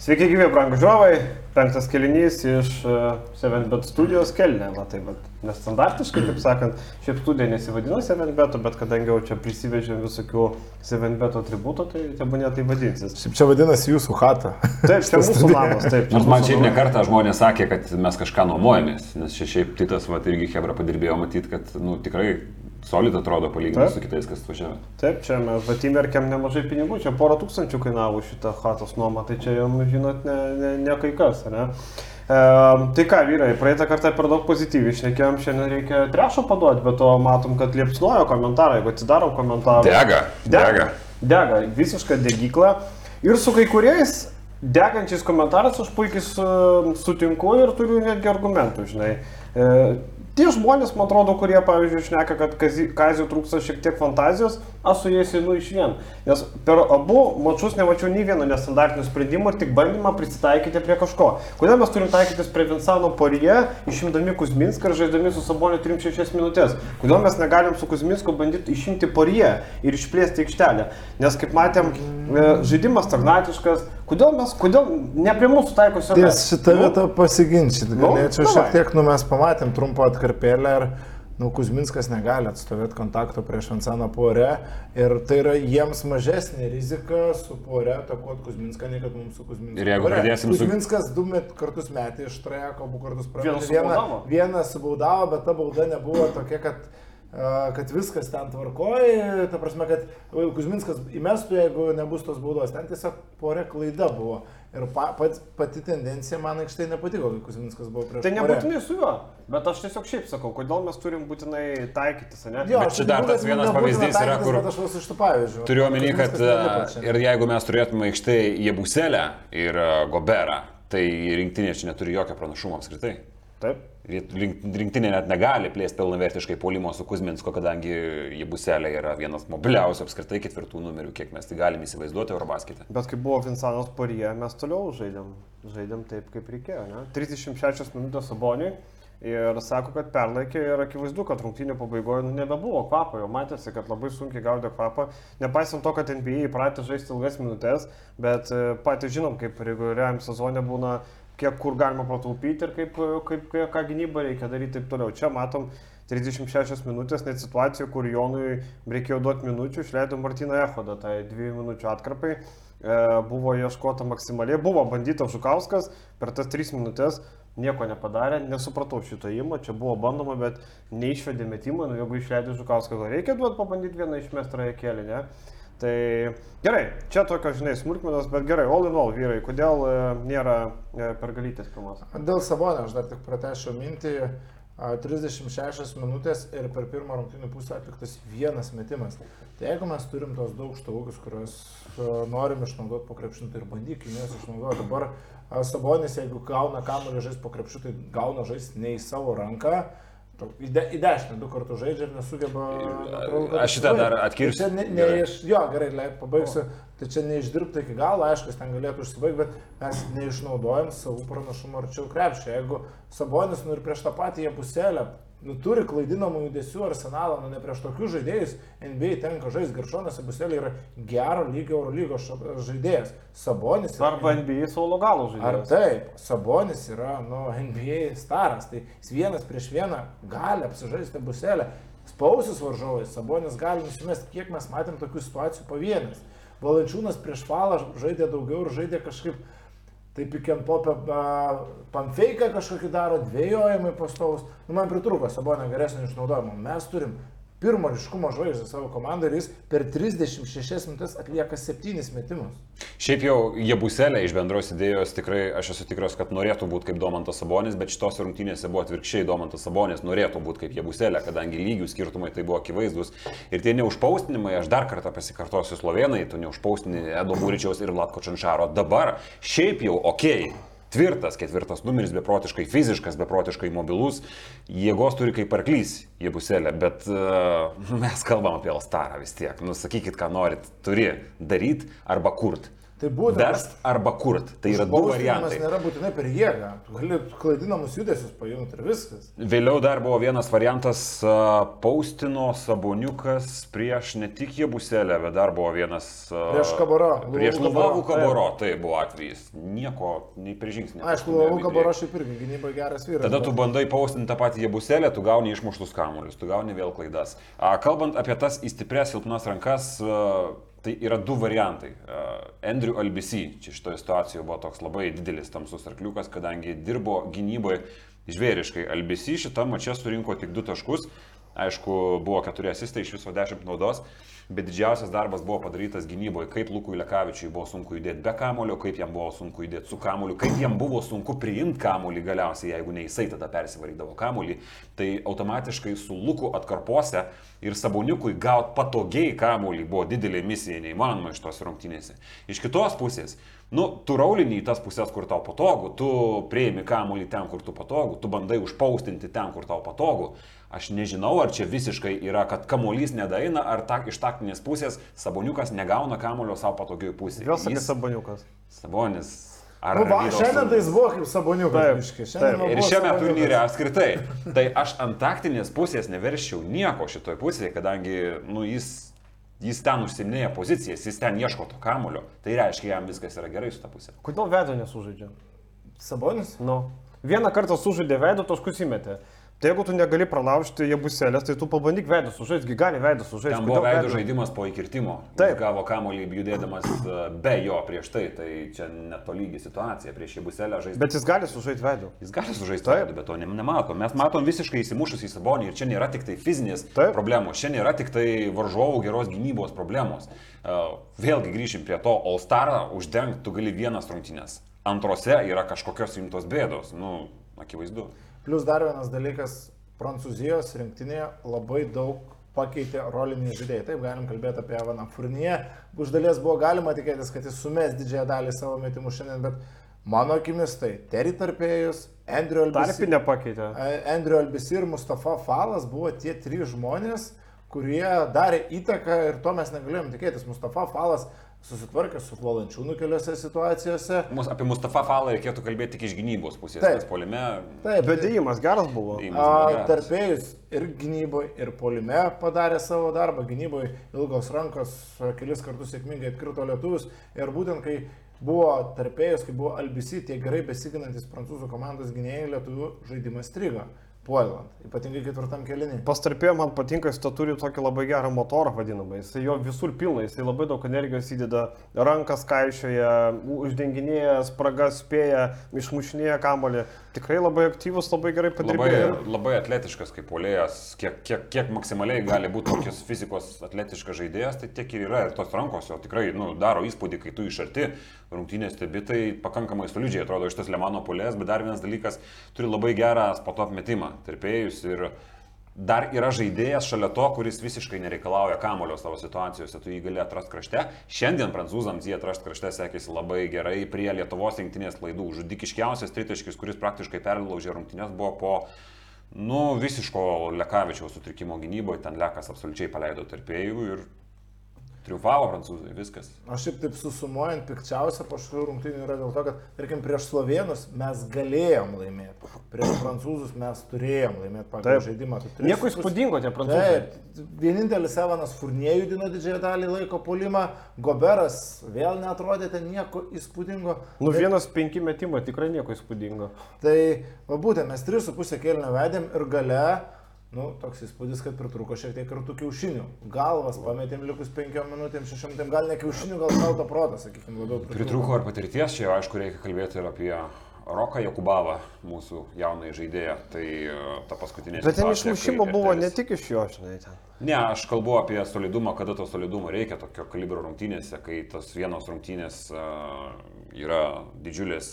Sveiki, gyvi, brangų žiūrovai. Penktas kelinys iš uh, 7bet studijos kelnė. Va, tai, va, nestandartiškai, kaip sakant, šiaip studija nesivadino 7bet, bet kadangi jau čia prisivežėm visokių 7bet atributų, tai tebūnė tai vadinsis. Šiaip čia vadinasi jūsų chata. Taip, čia mūsų namas, taip. čia Nors man šiaip ne namas. kartą žmonės sakė, kad mes kažką nuomojamės, nes čia šiaip Titas, va, irgi Hebra padirbėjo matyti, kad, nu, tikrai solid atrodo palyginti su kitais, kas važiavo. Taip, čia mes atimerkėm nemažai pinigų, čia porą tūkstančių kainavo šitą chatos nuomą, tai čia jam, žinot, ne, ne, ne kai kas, ne? E, tai ką, vyrai, praeitą kartą per daug pozityviai išnekėjom, šiandien reikia trešo paduoti, bet to matom, kad liepsnojo komentarai, jeigu atsidarom komentarą. Dega, dega. Dega, visiška degykla. Ir su kai kuriais degančiais komentarais aš puikiai su, sutinku ir turiu netgi argumentų, žinai. E, tie žmonės, man atrodo, kurie, pavyzdžiui, šneka, kad Kazijų trūksta šiek tiek fantazijos, aš su jais einu iš vien. Nes per abu mačius nemačiau nei vieno nestandartinio sprendimo ir tik bandymą prisitaikyti prie kažko. Kodėl mes turim taikytis prie Vinsano porie, išimdami Kuzminską ir žaidami su Saboniu 3-6 minutės? Kodėl mes negalim su Kuzminsku bandyti išimti porie ir išplėsti aikštelę? Nes kaip matėm, e, žaidimas stagnatiškas. Kodėl mes, kodėl ne prie mūsų taikosi? Ties šitą vietą pasiginčyti. Nu, Galėčiau davai. šiek tiek, nu mes pamatėm trumpą atkarpėlę ir, nu, Kuzminskas negali atstovėti kontakto prieš Vansaną porę ir tai yra jiems mažesnė rizika su porė atakuoti Kuzminską, nei kad mums su Kuzminsku. Ir jeigu pradėsim su- Kuzminskas du met, kartus metė iš trajeko, abu kartus prametė. Vieną, subaudavo. vieną subaudavo, bet ta bauda nebuvo tokia, kad kad viskas ten tvarkoja, ta prasme, kad Kuzminskas įmestų, jeigu nebus tos baudos. Ten tiesiog porė klaida buvo. Ir pa, pat, pati tendencija man aikštai nepatiko, kai Kuzminskas buvo prieš Tai nebūtinai su juo, bet aš tiesiog šiaip sakau, kodėl mes turim būtinai taikytis, ne? Jo, Bet čia dar tas vienas pavyzdys yra, taikytis, kur- bet Aš vas iš tų pavyzdžių. Turiu omeny, kad e, ir jeigu mes turėtume aikštai Jebuselę ir e, Goberą, tai rinktinė čia neturi jokio pranašumo apskritai. Taip. Rinktinė net negali plėsti pilnavertiškai polimo su Kuzminsko, kadangi Jebuselė yra vienas mobiliausių apskritai ketvirtų numerių, kiek mes tai galime įsivaizduoti Eurobaskete. Bet kai buvo Vinsanas Porie, mes toliau žaidėm. Žaidėm taip, kaip reikėjo, ne? 36 minutės Saboniui. Ir sako, kad perlaikė ir akivaizdu, kad rungtynio pabaigoje nu, nebebuvo kvapo, jau matėsi, kad labai sunkiai gaudė kvapą. Nepaisant to, kad NBA įpratę žaisti ilgas minutės, bet e, patys žinom, kaip reguliariam sezonė būna, kiek kur galima pataupyti ir kaip, kaip, ką gynybą reikia daryti ir taip toliau. Čia matom 36 minutės, net situacija, kur Jonui reikėjo duoti minučių, išleido Martiną Ehodą, tai 2 minučių atkarpai. E, buvo ieškota maksimaliai, buvo bandytas Žukauskas, per tas 3 minutės nieko nepadarė, nesupratau šito įmo, čia buvo bandoma, bet neišvedė metimą, nu jeigu išleidė Žukauską, gal reikia duoti pabandyti vieną išmestrą kėlį, ne? Tai gerai, čia tokios, žinai, smulkmenos, bet gerai, all in all, vyrai, kodėl e, nėra e, pergalytės pirmos? Dėl Sabonio aš dar tik pratešiau mintį. a, 36 minutės ir per pirmą rungtynių pusę atliktas vienas metimas. Tai jeigu mes turim tos daug štaukius, kuriuos a, norim išnaudoti po krepšinu, tai ir bandykime juos išnaudoti. Dabar Sabonis, jeigu gauna kamuolį žaisti po krepšiu, tai gauna žaisti ne į savo ranką. Į, de, į dešinę du kartus žaidžia ir nesugeba. natūralu, Aš šitą dar atkirsiu. Tai ne, ne Gerai. iš, jo, gerai, leid, pabaigsiu. Tai čia neišdirbta iki galo, aišku, ten galėtų užsibaigti, bet mes neišnaudojam savų pranašumų arčiau krepšio. Jeigu Sabonis, nu ir prieš tą patį jie puselę, nu turi klaidinamų judesių arsenalą, nu ne prieš tokius žaidėjus NBA tenka žaisti. Garšonas Abuselė yra gero lygio Eurolygos žaidėjas. Sabonis yra- Arba NBA solo galo Ar žaidėjas. taip, Sabonis yra nu, NBA staras, tai jis vienas prieš vieną gali apsižaisti buselę. Spausis varžovai, Sabonis gali nusimesti, kiek mes matėm tokių situacijų pavienės. Valančiūnas prieš falą žaidė daugiau ir žaidė kažkaip taip iki ant popę pamfeiką kažkokį daro, dvėjojimai pastovus. Nu, man pritrūko Sabonio geresnio išnaudojimo. Mes turim pirmo ryškumo žvaigždę savo komandą ir jis per 36 minutės atlieka 7 metimus. Šiaip jau Jebuselė iš bendros idėjos tikrai aš esu tikras, kad norėtų būti kaip Domantas Sabonis, bet šitos rungtynėse buvo atvirkščiai Domantas Sabonis norėtų būti kaip Jebuselė, kadangi lygių skirtumai tai buvo akivaizdus. Ir tie neužpaustinimai, aš dar kartą pasikartosiu slovenai, tu neužpaustini Edo Mūričiaus ir Latko Čanšaro. Dabar šiaip jau ok. Tvirtas, ketvirtas numeris, beprotiškai fiziškas, beprotiškai mobilus, jėgos turi kaip arklys, jebuselė, bet uh, mes kalbam apie Alstarą vis tiek. Nu, sakykit, ką norit, turi daryti arba kurt. Tai būtent. Verst arba kurt. Tai yra du variantai. nėra būtinai per jėgą. Tu gali klaidinamus judesius pajungti ir viskas. Vėliau dar buvo vienas variantas a, Paustino Saboniukas prieš ne tik Jebuselę, bet dar buvo vienas... a, Prieš Kabaro, Prieš Lubavų Lubavų Kabaro. Kabaro, tai buvo atvejis. Nieko, nei prie žingsnį. Aišku, Luka Barošai irgi gynybai geras vyras. Tada tu bet- bandai paustinti tą patį Jebuselę, tu gauni išmuštus kamuolius, tu gauni vėl klaidas. A, Kalbant apie tas įstiprės silpnas rankas, a, tai yra du variantai. Andrew Albisi, čia šitoje situacijoje buvo toks labai didelis tamsus arkliukas, kadangi dirbo gynyboje žvėriškai. Albisi šitą mačią surinko tik du taškus. Aišku, buvo keturi asistai iš viso dešimt naudos, bet didžiausias darbas buvo padarytas gynyboje, kaip Lukui Lekavičiui buvo sunku judėti be kamulio, kaip jam buvo sunku judėti su kamuliu, kaip jam buvo sunku priimti kamulį galiausiai, jeigu ne jisai tada persivarydavo kamulį, tai automatiškai su Luku atkarpose ir Saboniukui gauti patogiai kamulį buvo didelė misija, neįmanoma iš tos rungtynėse. Iš kitos pusės, nu, tu raulini į tas pusės, kur tau patogu, tu prieimi kamulį ten, kur tu patogu, tu bandai užpaustinti ten, kur tau patogu. Aš nežinau, ar čia visiškai yra, kad kamuolys nedaina, ar ta, iš taktinės pusės Saboniukas negauna kamulio savo patogioj pusėje. Vėl sakai sabaniukas. Sabonis. Ar Nu, va, šiandien tai jis buvo kaip saboniukas. Taip, taip. Ir šiame saboniukas. turnyre apskritai. Tai aš ant taktinės pusės neverščiau nieko šitoj pusėje, kadangi nu, jis, jis ten užsiminėja pozicijas, jis ten ieško to kamulio. Tai reiškia, jam viskas yra gerai su ta pusė. Kodėl veido nesužaidžia? Sabonis? Nu. Vieną kartą sužaidė veido, taškus įmetė. Tai jeigu tu negali pralaužti jebuselės, tai tu pabandyk veidą sužaisti, gali veidą sužaisti. Ten buvo veido žaidimas po įkirtimo. Jis Taip. gavo kamulį judėdamas e, be jo prieš tai, tai čia netolygi situacija prieš jį buselę žaisti. Bet jis gali sužaisti veidą. Jis gali sužaisti veidu, bet to ne- nematom. Mes matom visiškai įsimušus į sabonį ir čia nėra tik tai fizinės Taip. problemos, čia nėra tik tai varžovų geros gynybos problemos. Uh, vėlgi grįšim prie to, All Starą uždengti tu gali vienas rungtynės. Antrose yra kažkokios rimtos bėdos, nu, akivaizdu. Plus dar vienas dalykas, Prancūzijos rinktinėje labai daug pakeitė roliniai žaidėjai. Taip, galim kalbėti apie Evaną Furniją. Už dalies buvo galima tikėtis, kad jis sumes didžiąją dalį savo metimų šiandien, bet mano akimis tai Terry Tarpėjus, Andrew Albisi, Tarpį nepakeitė. Andrew Albisi ir Mustafa Falas buvo tie trys žmonės, kurie darė įtaką ir to mes negalėjom tikėtis. Mustafa Falas susitvarkė su Valančiūnu keliose situacijose. Mus, apie Mustafa Falą reikėtų kalbėti tik iš gynybos pusės, Taip. polime Taip, Bet dėjimas geras buvo. Tarpėjus ir gynyboje, ir polime padarė savo darbą. Gynyboje ilgos rankos kelis kartus sėkmingai atkrito lietuvius. Ir būtent kai buvo tarpėjus, kai buvo Albisi, tie gerai besiginantis prancūzų komandos gynėjai, lietuvių žaidimas strigo. Puolant, ypatingai ketvirtam kelinį. Pastarpėjo man patinka, jis to turi tokį labai gerą motorą vadinamą. Jis jo visur pilna, jis labai daug energijos įdeda, rankas kaišioja, uždenginėja, spragas spėja, išmušinėja kamolį. Tikrai labai aktyvus, labai gerai labai, padirbėjo. labai atletiškas kaip polėjas, kiek, kiek, kiek maksimaliai gali būti tokios fizikos atletiškas žaidėjas, tai tiek ir yra. Ir tos rankos jo tikrai nu, daro įspūdį, kai tu iš arti rungtynės stebi, tai pakankamai solidžiai atrodo iš tas Lemano polėjas, bet dar vienas dalykas, turi labai gerą spotop metimą, tarpėjus ir dar yra žaidėjas šalia to, kuris visiškai nereikalauja kamulio savo situacijose, tu jį gali atrasti krašte. Šiandien prancūzams jį atrasti krašte sekėsi labai gerai prie Lietuvos rinktinės klaidų. Žudikiškiausias tritaškis, kuris praktiškai perlaužė rungtynės, buvo po Nu, visiško Lekavičiaus sutrikimo gynyboje, ten Lekas absoliučiai paleido tarpėjų ir triumfavo prancūzai, viskas. Aš šiaip taip susumuojant, pikčiausia po šių rungtynių yra dėl to, kad, tarkim, prieš slovenus mes galėjom laimėti, prieš prancūzus mes turėjom laimėti pagal Taip. žaidimą. Nieko įspūdingo tie prancūzai. Taip, vienintelis Evanas Furnė judino didžiąją dalį laiko polimą, Goberas vėl netrodė ten nieko įspūdingo. Nu, Tai- vienas penki metimai tikrai nieko įspūdingo. Tai va būtent mes 3,5 kėlinio vedėm ir gale, nu, toks įspūdis, kad pritruko šiek tiek ir tų kiaušinių. Galvas pametėm likus 5 minutėm, 6, gal ne kiaušinių, gal šalto proto, sakykime, labiau Pritruko ir patirties, čia aišku reikia kalbėti ir apie Roką Jakubavą, mūsų jaunąjį žaidėją. Tai e, ta paskutinė. Bet ten išmušimo buvo ne tik iš jo, žinai, ten. Ne, aš kalbu apie solidumą, kada to solidumo reikia tokio kalibro rungtynėse, kai tos vienos rungtynės uh, yra didžiulės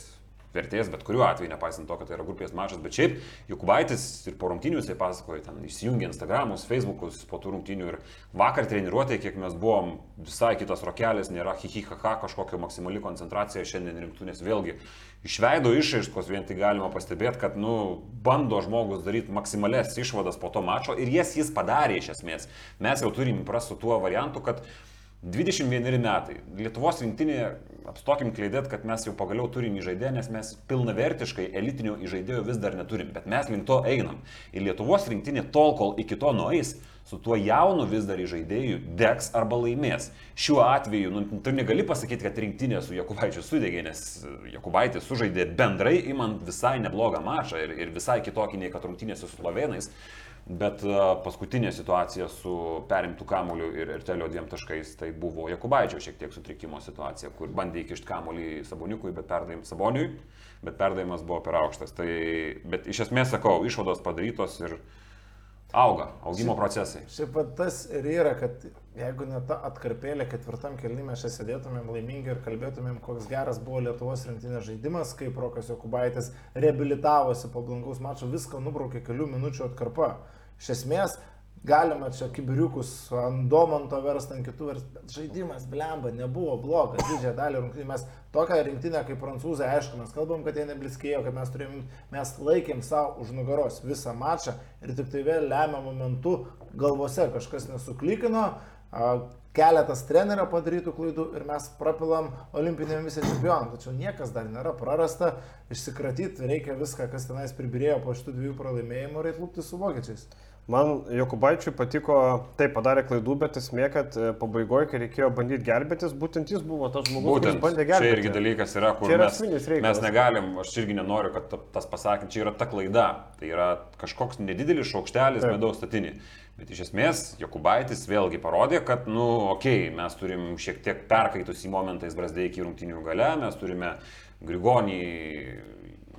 vertės, bet kuriuo atveju, nepaisant to, kad tai yra grupės mažas, bet šiaip Jukubaitis ir po rungtynių jisai pasakoja, ten įsijungia Instagramus, Facebookus po tų rungtynių ir vakar treniruotėje, kiek mes buvom, visai kitas rokelis, nėra hihihaha kažkokio maksimali koncentracija šiandien rimtūnės vėlgi. Išveido išaiškos vien tai galima pastebėti, kad, nu, bando žmogus daryti maksimales išvadas po to mačo ir jas jis padarė iš esmės. Mes jau turim įpras su tuo variantu, kad 21 metai. Lietuvos rinktinė, apstokim kleidėt, kad mes jau pagaliau turim įžaidėją, nes mes pilnavertiškai elitinio įžaidėjo vis dar neturim, bet mes link to einam. Ir Lietuvos rinktinė tol, kol iki to nueis, su tuo jaunu vis dar įžaidėju degs arba laimės. Šiuo atveju, nu, tu negali pasakyti, kad rinktinė su Jokubaičiu sudegė, nes Jokubaitis sužaidė bendrai, imant visai neblogą mačą ir, ir visai kitokį nei kad rungtynėse su slovenais. Bet uh, paskutinė situacija su perimtų kamuoliu ir, ir telio dviem taškais, tai buvo Jakubaičio šiek tiek sutrikimo situacija, kur bandė įkišti kamuolį Saboniukui, bet perdavim Saboniui, bet perdavimas buvo per aukštas. Tai, bet iš esmės sakau, išvados padarytos ir auga, augimo procesai. Šiaip pat tas ir yra, kad jeigu ne ta atkarpėlė ketvirtam kelnymė mes čia sėdėtumėm laimingi ir kalbėtumėm, koks geras buvo Lietuvos rinktinės žaidimas, kaip Rokas Jokubaitis reabilitavosi po blankaus mačo, viską nubraukė kelių minučių atkarpa. Iš esmės, galima čia kibiriukus ant domanto verst, ant kitų verst, žaidimas, blemba, nebuvo blogas, didžiąją dalį rungtynių. Mes tokią rinktinę kaip prancūzai, aišku, mes kalbam, kad jie nebliskėjo, kad mes turėjom, mes laikėm savo už nugaros visą mačą ir tik tai vėl lemia momentu galvose kažkas nesuklikino, keletas trenerio padarytų klaidų ir mes prapilam olimpinėm visą čempioną. Tačiau niekas dar nėra prarasta, išsikratyti reikia viską, kas tenais pribirėjo po šitų dviejų pralaimėjimų ir atlūpti su vokiečiais. Man Jokubaičiui patiko, taip padarė klaidų, bet esmė, kad e, pabaigoje, kai reikėjo bandyti gelbėtis, būtent jis buvo tas žmogus, Būtent, kuris bandė čia gelbėti. irgi dalykas yra, kur Čia yra mes, mes negalim, aš irgi nenoriu, kad ta- tas pasakymas, čia yra ta klaida, tai yra kažkoks nedidelis šaukštelis Taip. medaus statinį. Bet iš esmės, Jokubaitis vėlgi parodė, kad, nu, okei, okay, mes turim šiek tiek perkaitusį momentais Brasdeikį rungtinių gale, mes turime Grigonį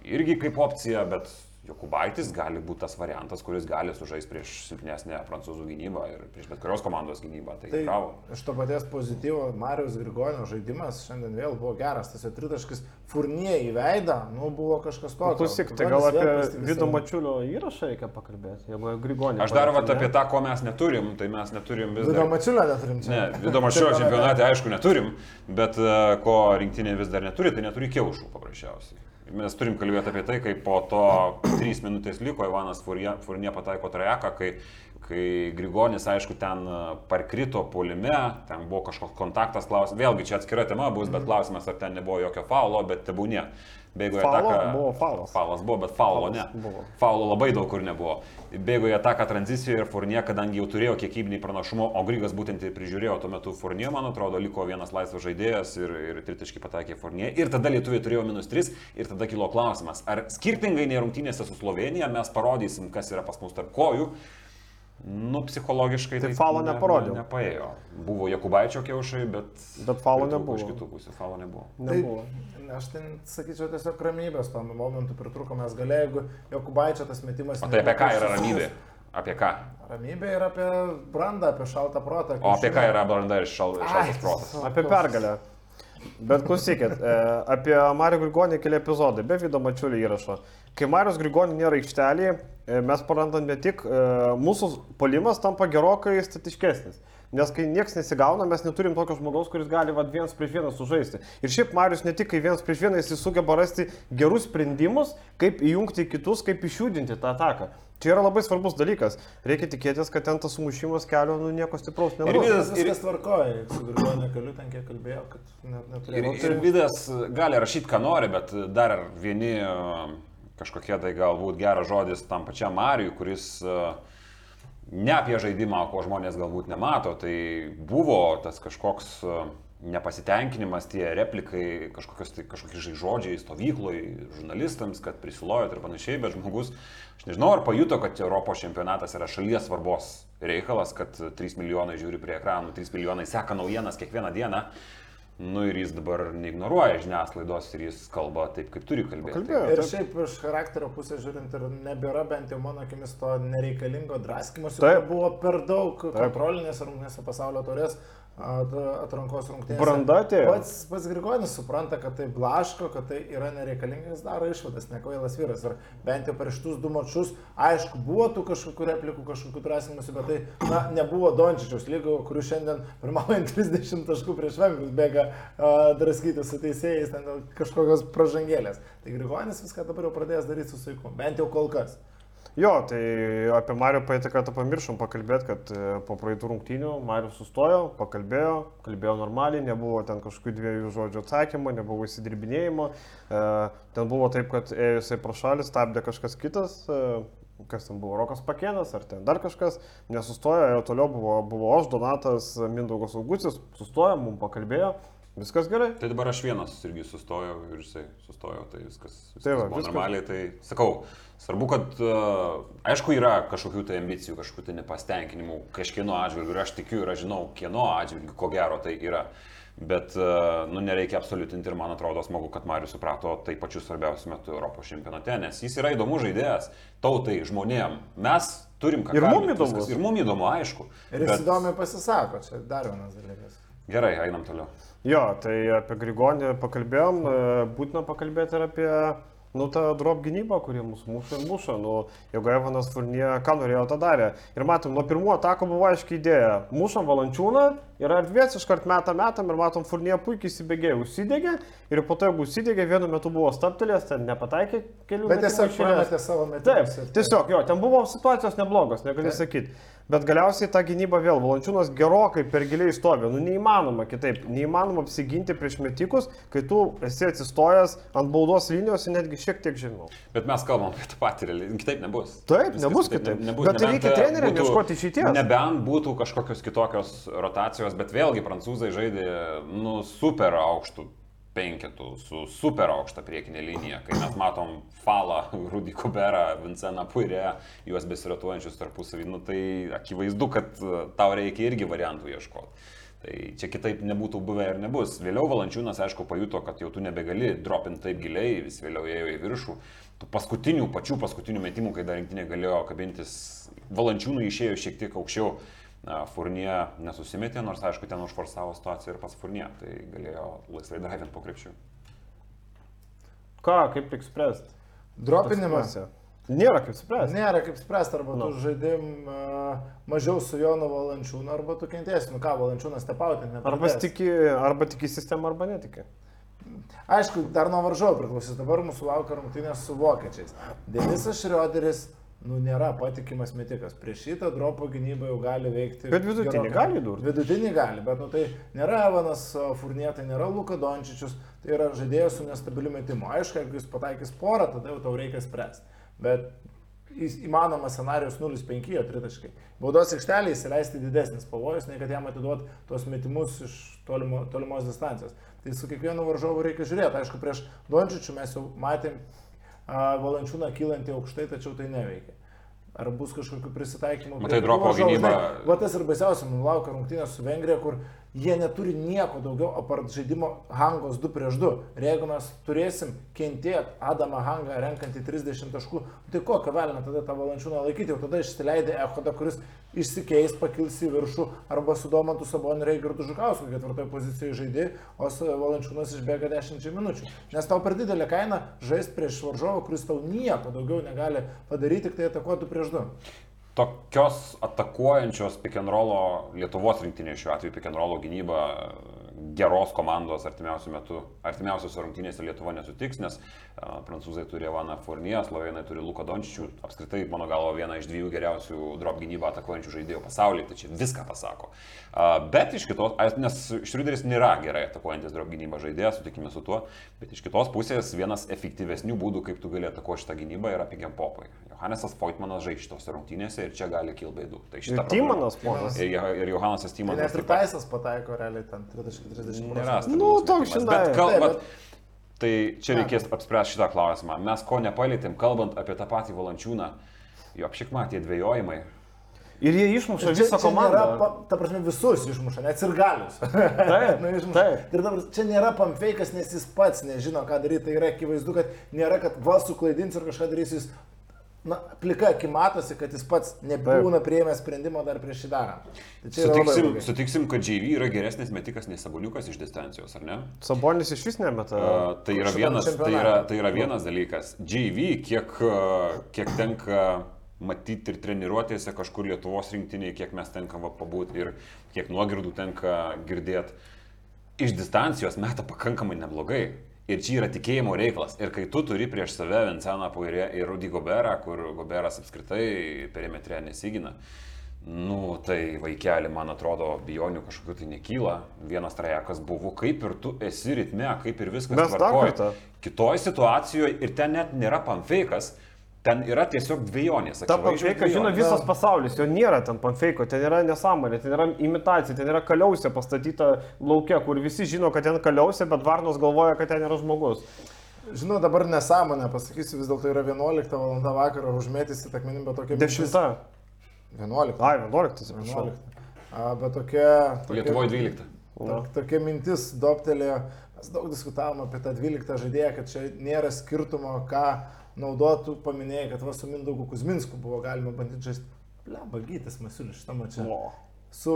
irgi kaip opciją, bet Jokubaitis gali būti tas variantas, kuris gali sužaisti prieš silpnesnę prancūzų gynybą ir prieš bet kurios komandos gynybą. Tai, Tai bravo. iš to paties pozityvo Marijos Grigonio žaidimas šiandien vėl buvo geras, tas jo tritaškis furnie į veidą, nu buvo kažkas tokio. Klausyk, tai gal apie Vido Mačiulio įrašą reikia pakalbėti, jeigu Grigonė. Aš dar vat apie tą, ko mes neturim, tai mes neturim vis Vido dar. Mačiulio neturim čia. Ne, Vido Mašio čempionate aišku neturim, bet e, ko rinktinė vis dar neturi, tai neturi kiaušų paprasčiausiai. Mes turim kalbėti apie tai, kaip po to 3 minutės liko Ivanas Furnė pataiko trajeką, kai, kai Grigonis, aišku, ten e, parkrito polime, ten buvo kažkoks kontaktas, klausimas, vėlgi čia atskira tema bus, bet klausimas, ar ten nebuvo jokio faulo, bet tebūnė. Bėgo į ataką. Buvo faulas. Faulas buvo, bet faulo ne. Buvo. Faulo labai daug kur nebuvo. Bėgo į ataką tranzicijoje ir Furnė, kadangi jau turėjo kiekybinį pranašumą, o Grigas būtent ir prižiūrėjo tuo metu Furnė, man atrodo, liko vienas laisvas žaidėjas ir, ir tritiškai pataikė Furnė. Ir tada lietuviai turėjo minus 3 ir tada kilo klausimas, ar skirtingai nei rungtynėse su Slovenija mes parodysim, kas yra pas mus tarp kojų. Nu, psichologiškai Tai faulo neparodė. Ne, nepaėjo. Buvo Jakubaičio kiaušai, bet... Bet pritrūko nebuvo. Iš kitų pusių faulo nebuvo. Nebuvo. Tai, aš ten sakyčiau tiesiog ramybės tam momentu pritruko, mes galėjome, jeigu Jokubaičio tas metimas... O tai apie ką yra ramybė? Apie ką? Ramybė yra apie brandą, apie šaltą protą. O apie ką yra branda ir šal, šaltas protas? Apie pergalę. Bet klausykit, e, apie Mario Grigonį keli epizodai, be Vido Mačiulio įrašo. Kai Marius Grigonį nėra aikštelėje, mes prarandam ne tik, e, mūsų polimas tampa gerokai statiškesnis. Nes kai niekas nesigauna, mes neturim tokio žmogaus, kuris gali vat, vienas prieš vieną sužaisti. Ir šiaip Marius ne tik kai vienas prieš vieną, jis sugeba rasti gerus sprendimus, kaip įjungti kitus, kaip išjudinti tą ataką. Čia yra labai svarbus dalykas. Reikia tikėtis, kad ten tas sumušimas kelio nu, nieko stipraus nebus. Vidas- Viskas, viskas tvarkoja, su Grigoniu keliu ten kiek kalbėjau, kad net Ir, neturėjau. ir Vidas gali rašyti, ką nori, bet dar vieni e, kažkokie tai galbūt geras žodis tam pačiam Marijui, kuris e, ne apie žaidimą, ko žmonės galbūt nemato, tai buvo tas kažkoks e, nepasitenkinimas, tie replikai, tai, kažkokie žodžiai stovykloj, žurnalistams, kad prisilojot ir panašiai, bet žmogus, aš nežinau, ar pajuto, kad Europos čempionatas yra šalies svarbos reikalas, kad 3 milijonai žiūri prie ekranų, 3 milijonai seka naujienas kiekvieną dieną. Nu ir jis dabar neignoruoja žiniasklaidos ir jis kalba taip, kaip turi kalbėti. Kalbėjo. Ir Taip. šiaip iš charakterio pusės žiūrint, ir nebėra bent jau mano akimis to nereikalingo draskimus. Taip. Buvo per daug kontrolinės rungtynėse pasaulio turės atrankos rungtynėse. Branda atėjo. Pats, pats Grigonis supranta, kad tai blaško, kad tai yra nereikalinga, jis daro išvadas, nekvailas vyras. Ir bent jau per šitus du mačius, aišku, buvo tų kažkokių replikų, kažkokių drąsimusių, bet tai na, nebuvo Dončičiaus lygo, kurių šiandien pirmaujant 30 taškų prieš Vengrus bėga uh, draskyti su teisėjais, ten kažkokios pražangėlės. Tai Grigonis viską dabar jau pradėjęs daryti su saiku, bent jau kol kas. Jo, tai apie Mario praeitą kartą pamiršom pakalbėti, kad e, po praeitų rungtynių Mario sustojo, pakalbėjo, kalbėjo normaliai, nebuvo ten kažkokių dviejų žodžių atsakymų, nebuvo įsidirbinėjimo. E, ten buvo taip, kad ėjo jisai pro šalį, stabdė kažkas kitas, e, kas ten buvo, Rokas Pakėnas ar ten dar kažkas, nesustojo, ėjo toliau, buvo, buvo aš, Donatas, Mindaugas Augusis, sustojo, mums pakalbėjo. Viskas gerai. Tai dabar aš vienas irgi sustojau ir jisai sustojo, tai viskas, viskas Tai va, buvo viskas. normaliai. Tai sakau, svarbu, kad uh, aišku yra kažkokių tai ambicijų, kažkokių tai nepastenkinimų kažkieno atžvilgių ir aš tikiu ir aš žinau, kieno atžvilgių, ko gero tai yra. Bet, uh, nu, nereikia absoliutinti ir man atrodo smagu, kad Marius suprato tai pačiu svarbiausiu metu Europos čempionate, nes jis yra įdomus žaidėjas, tautai, žmonėm. Mes turim ką Ir mum kalbėt, įdomus. viskas. Ir mum įdomu, aišku. Ir jis Bet- įdomiai pasisako, čia dar vienas dalykas. Gerai, einam toliau. Jo, tai apie Grigonį pakalbėjom, e, būtina pakalbėti ir apie, nu, tą drop gynybą, kuri mus muša ir muša. Nu, jeigu Evanas Furnie, ką norėjo, tą darė. Ir matom, nuo pirmų atakų buvo aiškiai idėja. Mušam valančiūną, yra erdvės, iškart metą metam ir matom, Furnie puikiai įsibėgėjo, užsidegė ir po to, jeigu užsidegė, vienu metu buvo staptelės, ten nepataikė kelių Bet metimų tiesiog iš eilės. prametė savo metimus. Taip, tiesiog jo, ten buvo situacijos neblogos, negali sakyti. Bet galiausiai ta gynyba vėl, Valančiūnas gerokai per giliai stovi. Nu neįmanoma kitaip, neįmanoma apsiginti prieš metikus, kai tu esi atsistojęs ant baudos linijos ir netgi šiek tiek žemiau. Bet mes kalbam apie tą patį, kitaip nebus. Taip, nebus kitaip. Bet Nebent, reikia e, treneriam ieškoti išeities. Nebent būtų kažkokios kitokios rotacijos, bet vėlgi prancūzai žaidė, nu, super aukštų penketų, su super aukšta priekinė linija, kai mes matom Falą, Rudy Kuberą, Vinceną Puirę, juos besiratuojančius tarpusavį, nu, tai akivaizdu, kad e, tau reikia irgi variantų ieškoti. Tai čia kitaip nebūtų buvę ir nebus. Vėliau Valančiūnas, aišku, pajuto, kad jau tu nebegali dropinti taip giliai, vis vėliau ėjo į viršų. Tų paskutinių, pačių paskutinių metimų, kai dar rinktinė galėjo kabintis, Valančiūnui išėjo šiek tiek aukščiau. Furnie nesusimetė, nors aišku, ten užforsavo situaciją ir pas Furnie, tai galėjo laisvai drivint po krepšių. Ką, kaip tik spręsti? Dropinimas. Nėra kaip spręsti. Nėra kaip spręsti, arba Nu. tu žaidim uh, mažiau su Jonu Valančiūnu, arba tu kentėsi. Nu ką, Valančiūnas tepauti, ne? Arba tiki, arba tiki sistemą, arba netiki. Aišku, dar nuo varžovo priklausys. Dabar mūsų laukia rungtynės su vokiečiais. Denisas Šrioderis, nu, nėra patikimas metikas. Prieš šitą dropo gynybą jau gali veikti. Bet vidutinį gerokai. gali įdurti. Vidutinį gali, bet nu, tai nėra Evanas Furnie, tai nėra Luka Dončičius, tai yra žaidėjas su nestabiliu metimu. Aišku, jeigu jis pataikys porą, tada jau tau reikia spręsti. Bet įmanomas scenarius 0-5 jo tritaškai. Baudos aikštelė įsileisti didesnis pavojus, nei kad jam atiduot tuos metimus iš tolimo, tolimos distancijos. Tai su kiekvienu varžovu reikia žiūrėti. Aišku, prieš Dončičių mes jau matėm valančiūną kylantį aukštai, tačiau tai neveikia. Ar bus kažkokių prisitaikymų? Prie kitų dropo gynyba- Va tas ir baisiausia, man laukia rungtynės su Vengrija, kur jie neturi nieko daugiau apart žaidimo hangos 2 prieš 2. Ir jeigu mes turėsim kentėti Adamą Hangą renkantį 30 taškų, tai kokią velną tada tą valančiūną laikyti, jau tada išsileidė Ehodą, kuris išsikeis, pakils į viršų, arba su Domantu Saboniu Reigirdu Žukausku ketvirtoje pozicijoje žaidė, o valančiūnas išbėga 10 minučių. Nes tau per didelė kaina žaisti prieš varžovą, kuris tau nieko daugiau negali padaryti, tik tai atakuotų prieš 2. Tokios atakuojančios rollo Lietuvos rinktinė šiuo atveju rollo gynyba geros komandos artimiausių metų, artimiausiose rungtynėse Lietuva nesutiks, nes prancūzai turi Evaną Fournier, slovenai turi Luko Dončičių, apskritai mano galvo viena iš dviejų geriausių drop gynybą atakuojančių žaidėjų pasaulyje, tai čia viską pasako. A, bet iš kitos, nes Šriuderis nėra gerai atakuojantis drop gynybą žaidėjas, sutikime su tuo, bet iš kitos pusės vienas efektyvesnių būdų, kaip tu gali atakuoti šitą gynybą, yra pigiam popai. Johannesas Foytmanas žaidžia šitose rungtynėse ir čia gali kilti bėdų. Tai problema. Tymanas, ponas. Ir, ir Johannesas Tai Tymanas. net ir Taisas pataiko realiai ten 30-30 Nėra procentų. Nu, toks, žinai. Bet Taip, bet, bet- tai čia reikės apspręsti šitą klausimą. Mes ko nepalėtėm, kalbant apie tą patį valančiūną, jo apšik matė dvėjojimai. Ir jie išmuša Čia- visą čia nėra komandą. pa- Ta prasme, visus išmuša, net ir galius. Taip, Nu, išmuša. taip. Ir dabar čia nėra pamfeikas, nes jis pats nežino, ką daryti. Tai yra akivaizdu, kad nėra, kad va suklaidins ir kažką darys. Jis, na, plika aki matosi, kad jis pats nebūna prieėmęs sprendimo dar prieš šį darant. Tai Sutiksim, sutiksim, kad JV yra geresnis metikas nei Saboniukas iš distancijos, ar ne? Sabonis iš vis nemeta. Uh, tai, yra vienas, tai, yra, tai yra vienas dalykas. JV, kiek, kiek tenka matyti ir treniruotėse kažkur Lietuvos rinktiniai, kiek mes tenka va, pabūti ir kiek nuogirdų tenka girdėti, iš distancijos meta pakankamai neblogai. Ir čia yra tikėjimo reikalas. Ir kai tu turi prieš save Vinceną Poirė ir Rudy Goberą, kur Goberas apskritai perimetre nesigina, nu tai vaikeli, man atrodo, bijonių kažkokių tai nekyla. Vienas trajekas buvo, kaip ir tu esi ritme, kaip ir viskas. Mes dar kartą. Kitoj situacijoje ir ten net nėra pamfeikas, ten yra tiesiog dviejonės. Ta panfeika žino visas pasaulis, jo nėra ten panfeiko, ten yra nesąmonė, ten yra imitacija, ten yra kaliausė pastatyta laukia, kur visi žino, kad ten kaliausė, bet Varnos galvoja, kad ten yra žmogus. Žinau, dabar nesąmonę pasakysiu, vis dėlto yra 11 val. vakaro, užmėtysi takmenim, bet tokia... mintis- Dešimta. 11. Ai, 11, atsiprašau. 11. A, bet tokia... tokia Lietuvoje 12. To, tokia mintis doptelėjo, mes daug diskutavom apie tą 12 žaidėją, kad čia nėra skirtumo, ką naudotų, paminėjai, kad va su Mindaugu Kuzminsku buvo galima bandyti žaisti. Leba, gytis Masiulis šitą mačią. Su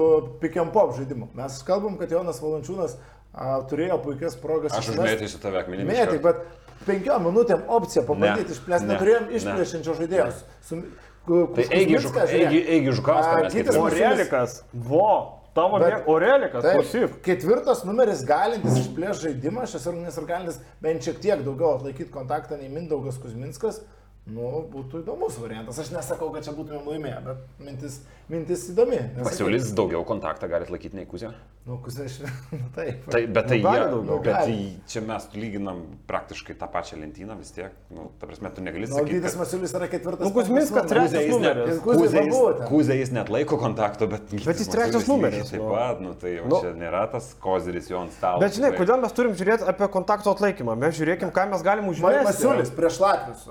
and pop žaidimu. Mes kalbam, kad Jonas Valančiūnas a, turėjo puikias progas. Aš išmest- užmėtysiu tave akmenimi. Mėtai, bet penkiom minutėm opcija Ne, pabandyti išplėsti. ne, Neturėjom ne. išplėšiančio žaidėjos. Su, ku- Tai eigi Kuzminską, Žuka- žiūrėk. eigi- eigi Žukauską, A, mes kaip kitas ir- Masiulis- Orelikas. Vo. Tavo Bet-. Orelikas, Taip, klausyk. ketvirtas numeris galintis išplėšti žaidimą, šis rungtynes ir galintis bent šiek tiek daugiau atlaikyti kontaktą nei Mindaugas Kuzminskas, nu, būtų įdomus variantas. Aš nesakau, kad čia būtumėm laimėję, bet mintis, mintis įdomi. Nes- Pasiūlys daugiau kontaktą gali atlaikyti nei Kuzė. Nu, Kuzminskas, nu taip. Tai, bet tai Nu, jie, daugiau. bet tai čia mes lyginam praktiškai tą pačią lentyną vis tiek. Nu, ta prasme, tu negali Nu, sakyti. Gytis Masiulis yra ketvirtas. Nu, Kuzminskas penktas trečias numeris. Kuzė Kuzė jis. Kuzė jis net laiko kontakto, bet... Bet jis trečias numeris, Taip nu. pat, nu tai jau Nu. čia nėra tas koziris jo ant stalo. Bet žinai, kodėl mes turim žiūrėti apie kontakto atlaikymą? Mes žiūrėkim, ką mes galim užmesti. Masiulis prieš Latvius.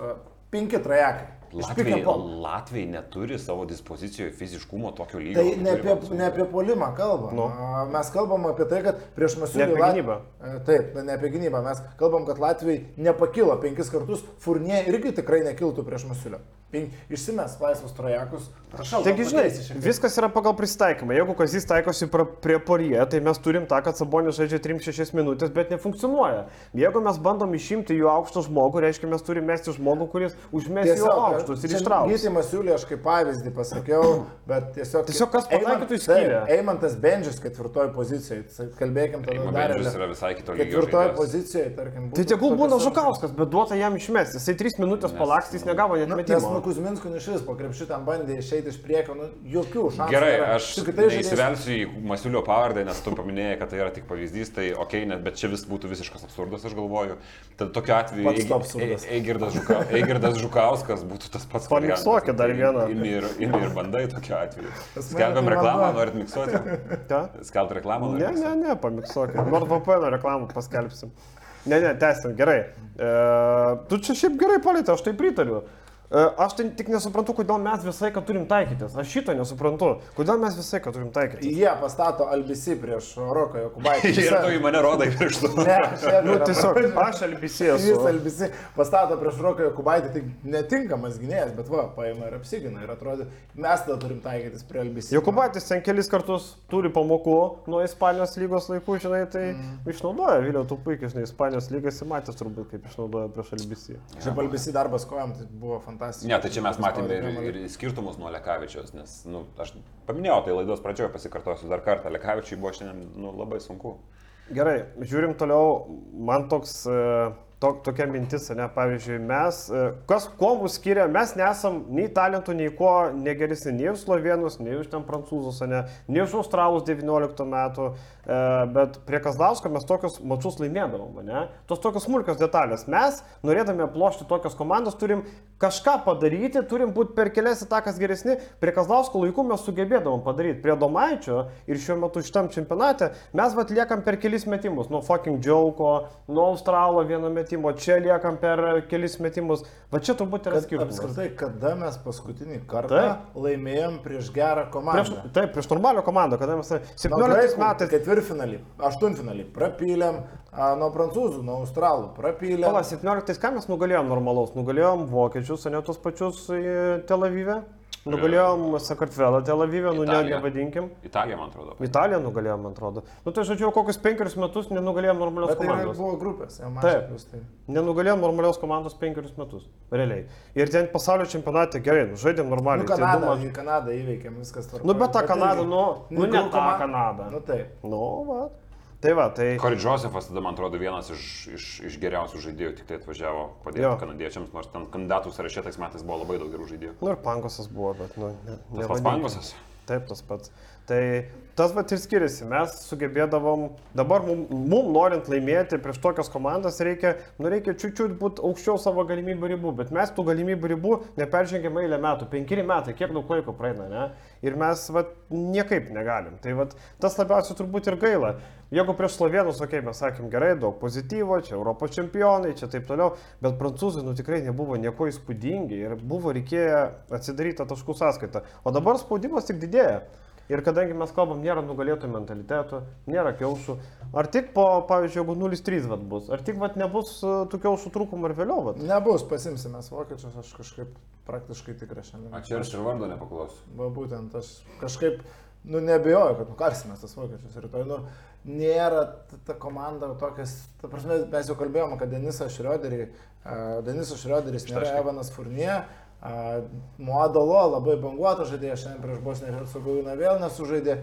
Penki trajekai. Latviai. Latviai neturi savo dispozicijoje fiziškumo tokio lygio. Tai ne apie, Prancūzai. ne apie polimą kalbam. Nu. Mes kalbam apie tai, kad prieš Ne Masiulį... apie Lat- gynybą. Taip, ne apie gynybą. Mes kalbam, kad Latvijai nepakilo penkis kartus, Furnė irgi tikrai nekiltų prieš Masiulio. Išsimes laisvus trajekus. Prašau. Taigi, žinai, viskas yra pagal prisitaikymą. Jeigu Kazis taikosi prie porie, tai mes turim tą, kad Sabonis žaidžia 3-6 minutės, bet nefunkcionuoja. Jeigu mes bandom išimti jų aukštą žmogų, reiškia, mes turime mesti žmogų, kuris užmes jų aukštus ir ištrauks. Gyti Masiulį aš kaip pavyzdį pasakiau, bet tiesiog... Tiesiog kas pataikytų į skylę. Eimantas Bendžius ketvirtoje pozicijoje. Kalbėkim tada dar. Bendžius yra visai kito lygio Ketvirtoje pozicijoje, tarkim. Tai tegul būna Žukauskas, bet duota jam išmesti. Jisai 3 minutės palakstys, nu, negavo net Nu, metimo. Nu Kuzminskų nišis po krepšitam bandė išeiti iš priekio, nu, jokių šansų. Gerai, nėra. aš kitais žaidėjais- neįsivelsiu į Masiulio pavardę, nes tu paminėjai, kad tai yra tik pavyzdys, tai okei, okay, bet čia vis būtų visiškas absurdas, aš galvoju. Tad tokiu atveju Pats Eigi- to absurdas. E- Eigirdas Žuka- Eigirdas Žukauskas būtų tas pats. Pamiksuokit dar vieną. Imi ir, imi ir bandai tokiu atveju. Skelbiam tai reklamą, norit miksuoti? Ta? Skelbti reklamą, Ne, ne, ne, pamiksuokit. Nors VPN reklamą paskelbsim. Ne, ne, tęsim, gerai. E, tu čia šiaip gerai palėtė, aš tai pritariu. E, aš tai tik nesuprantu, kodėl mes visą laiką turim taikytis. Aš šito nesuprantu. Kodėl mes visą laiką turim taikytis. Jie pastato Albisi prieš Roką Jokubaitį. Ir tu į mane rodai pirštu. Ne, šiandien Nu, tiesiog, aš Jis esu. Albisi pastato prieš Roką Jokubaitį, tai netinkamas gynėjas, bet va, paima ir apsigina ir atrodo, mes tada turim taikytis prie Albisi. Jokubaitis ten kelis kartus turi pamokų nuo Ispanijos lygos laikų, žinai, tai mm. išnaudoja, Vėliau tu puikiai, žinai, Ispanijos lygas įmatęs turbūt, kaip išnaudoja prieš LBC. Šiaip Albisi darbas kojam, tai buvo fantastiškas. Ne, tai čia mes matėme ir, ir skirtumus nuo Lekavičiaus, nes, na, nu, aš paminėjau tai laidos pradžioje, pasikartosiu dar kartą, Lekavičiui buvo šiandien, nu, labai sunku. Gerai, žiūrim toliau, man toks, e, to, tokia mintis, ne, pavyzdžiui, mes, e, kas, kuo mus skiria, mes nesam nei talentų, nei ko negeresni, nei už slovenus, nei už ten prancūzus, ne, nei už australus 19 metų, e, bet prie Kazlausko mes tokius mačius laimėdavom, ne, tos tokios smulkios detalės. Mes, norėdami aplošti tokias komandas, turim kažką padaryti, turim būti per kelias etakas geresni. Prie Kazlausko laikų mes sugebėdavom padaryti. Prie Domaičio ir šiuo metu šitam čempionate mes vat liekam per kelis metimus. Nuo fucking Džiauko, nuo Australo vieno metimo, čia liekam per kelis metimus. Va čia turbūt yra skirtumas. apskritai, kada mes paskutinį kartą Taip. laimėjom prieš gerą Prieš, komandą? taip, prieš normalią komandą, kada mes 17 Nuo graikų metais Ketvirtfinalį, aštuntfinalį. Prapylėm a, nuo prancūzų, nuo australų. Prapylėm. Pala, 17 ką mes nugalėjom normalaus? Nugalėjom vokiečius, o ne tos pačius Tel Avive. Nugalėjom Sakartvelą Tel Avive, nu ne, Italiją. nevadinkim. Italija, man atrodo. Italiją nugalėjom, man atrodo. Nu tai žodžiu, jau kokius penkerius metus nenugalėjom normalios Bet tai komandos. buvo grupės, jau Taip. matėte. Plus, tai. Nenugalėjom normalios komandos penkerius metus. Realiai. Ir ten pasaulio čempionate gerai, nu, žaidėm normaliai. Nu, Kanadą, mač- į Kanadą įveikėm, viskas tvarkoja. Nu, bet ta Bet Kanada, irgi- nu, nu, ne gal ta koma- Kanada. Nu taip. Nu, va. Tai va, tai... Corey Josephas, tada man atrodo, vienas iš, iš, iš geriausių žaidėjų, tik tai atvažiavo padėti Jo. kanadiečiams, nors ten kandidatų sąraše tais metais buvo labai daug gerų žaidėjų. Nu ir pankosas buvo, bet, nu, ne, Tas pats. Pangosas. Taip, tas pats. Tai tas va ir skiriasi. Mes sugebėdavom, dabar mum, mum norint laimėti prieš tokias komandas reikia, nu reikia čiūčiut būti aukščiau savo galimybių ribų, bet mes tų galimybių ribų neperžengėm eilę metų, penkeri metai, kiek daug laiko praeina, ne? Ir mes va niekaip negalim. Tai va tas labiausiai turbūt ir gaila. Jeigu prieš slovenus, okei, okay, mes sakėm gerai, daug pozityvo, čia Europos čempionai, čia taip toliau, bet prancūzai, nu tikrai nebuvo nieko įspūdingi ir buvo reikėję atsidaryti taškų sąskaitą. O dabar spaudimas tik didėja. Ir kadangi mes kalbam, nėra nugalėtojų mentaliteto, nėra kiaušų, ar tik po, pavyzdžiui, jeigu 0-3 vat bus, ar tik vat nebus e, tų kiaušų trūkumų ar vėliau, vat. Nebus, pasimsime vokiečius, aš kažkaip praktiškai tikrai šiandien. Ačiū, aš ir vardo nepaklausiu. Va būtent aš kažkaip, nu nebejoju, kad nukarsimės tas vokiečius rytoj. Nu, nėra ta, komanda tokias, ta prasme, mes jau kalbėjome, kad Denisas Šrioderį, uh, Denisas Šrioderis nėra. Evanas Furnie, uh, Muadalo labai banguotas žaidėjas, šiandien prieš Bosniją ir Hercegoviną vėl nesužaidė,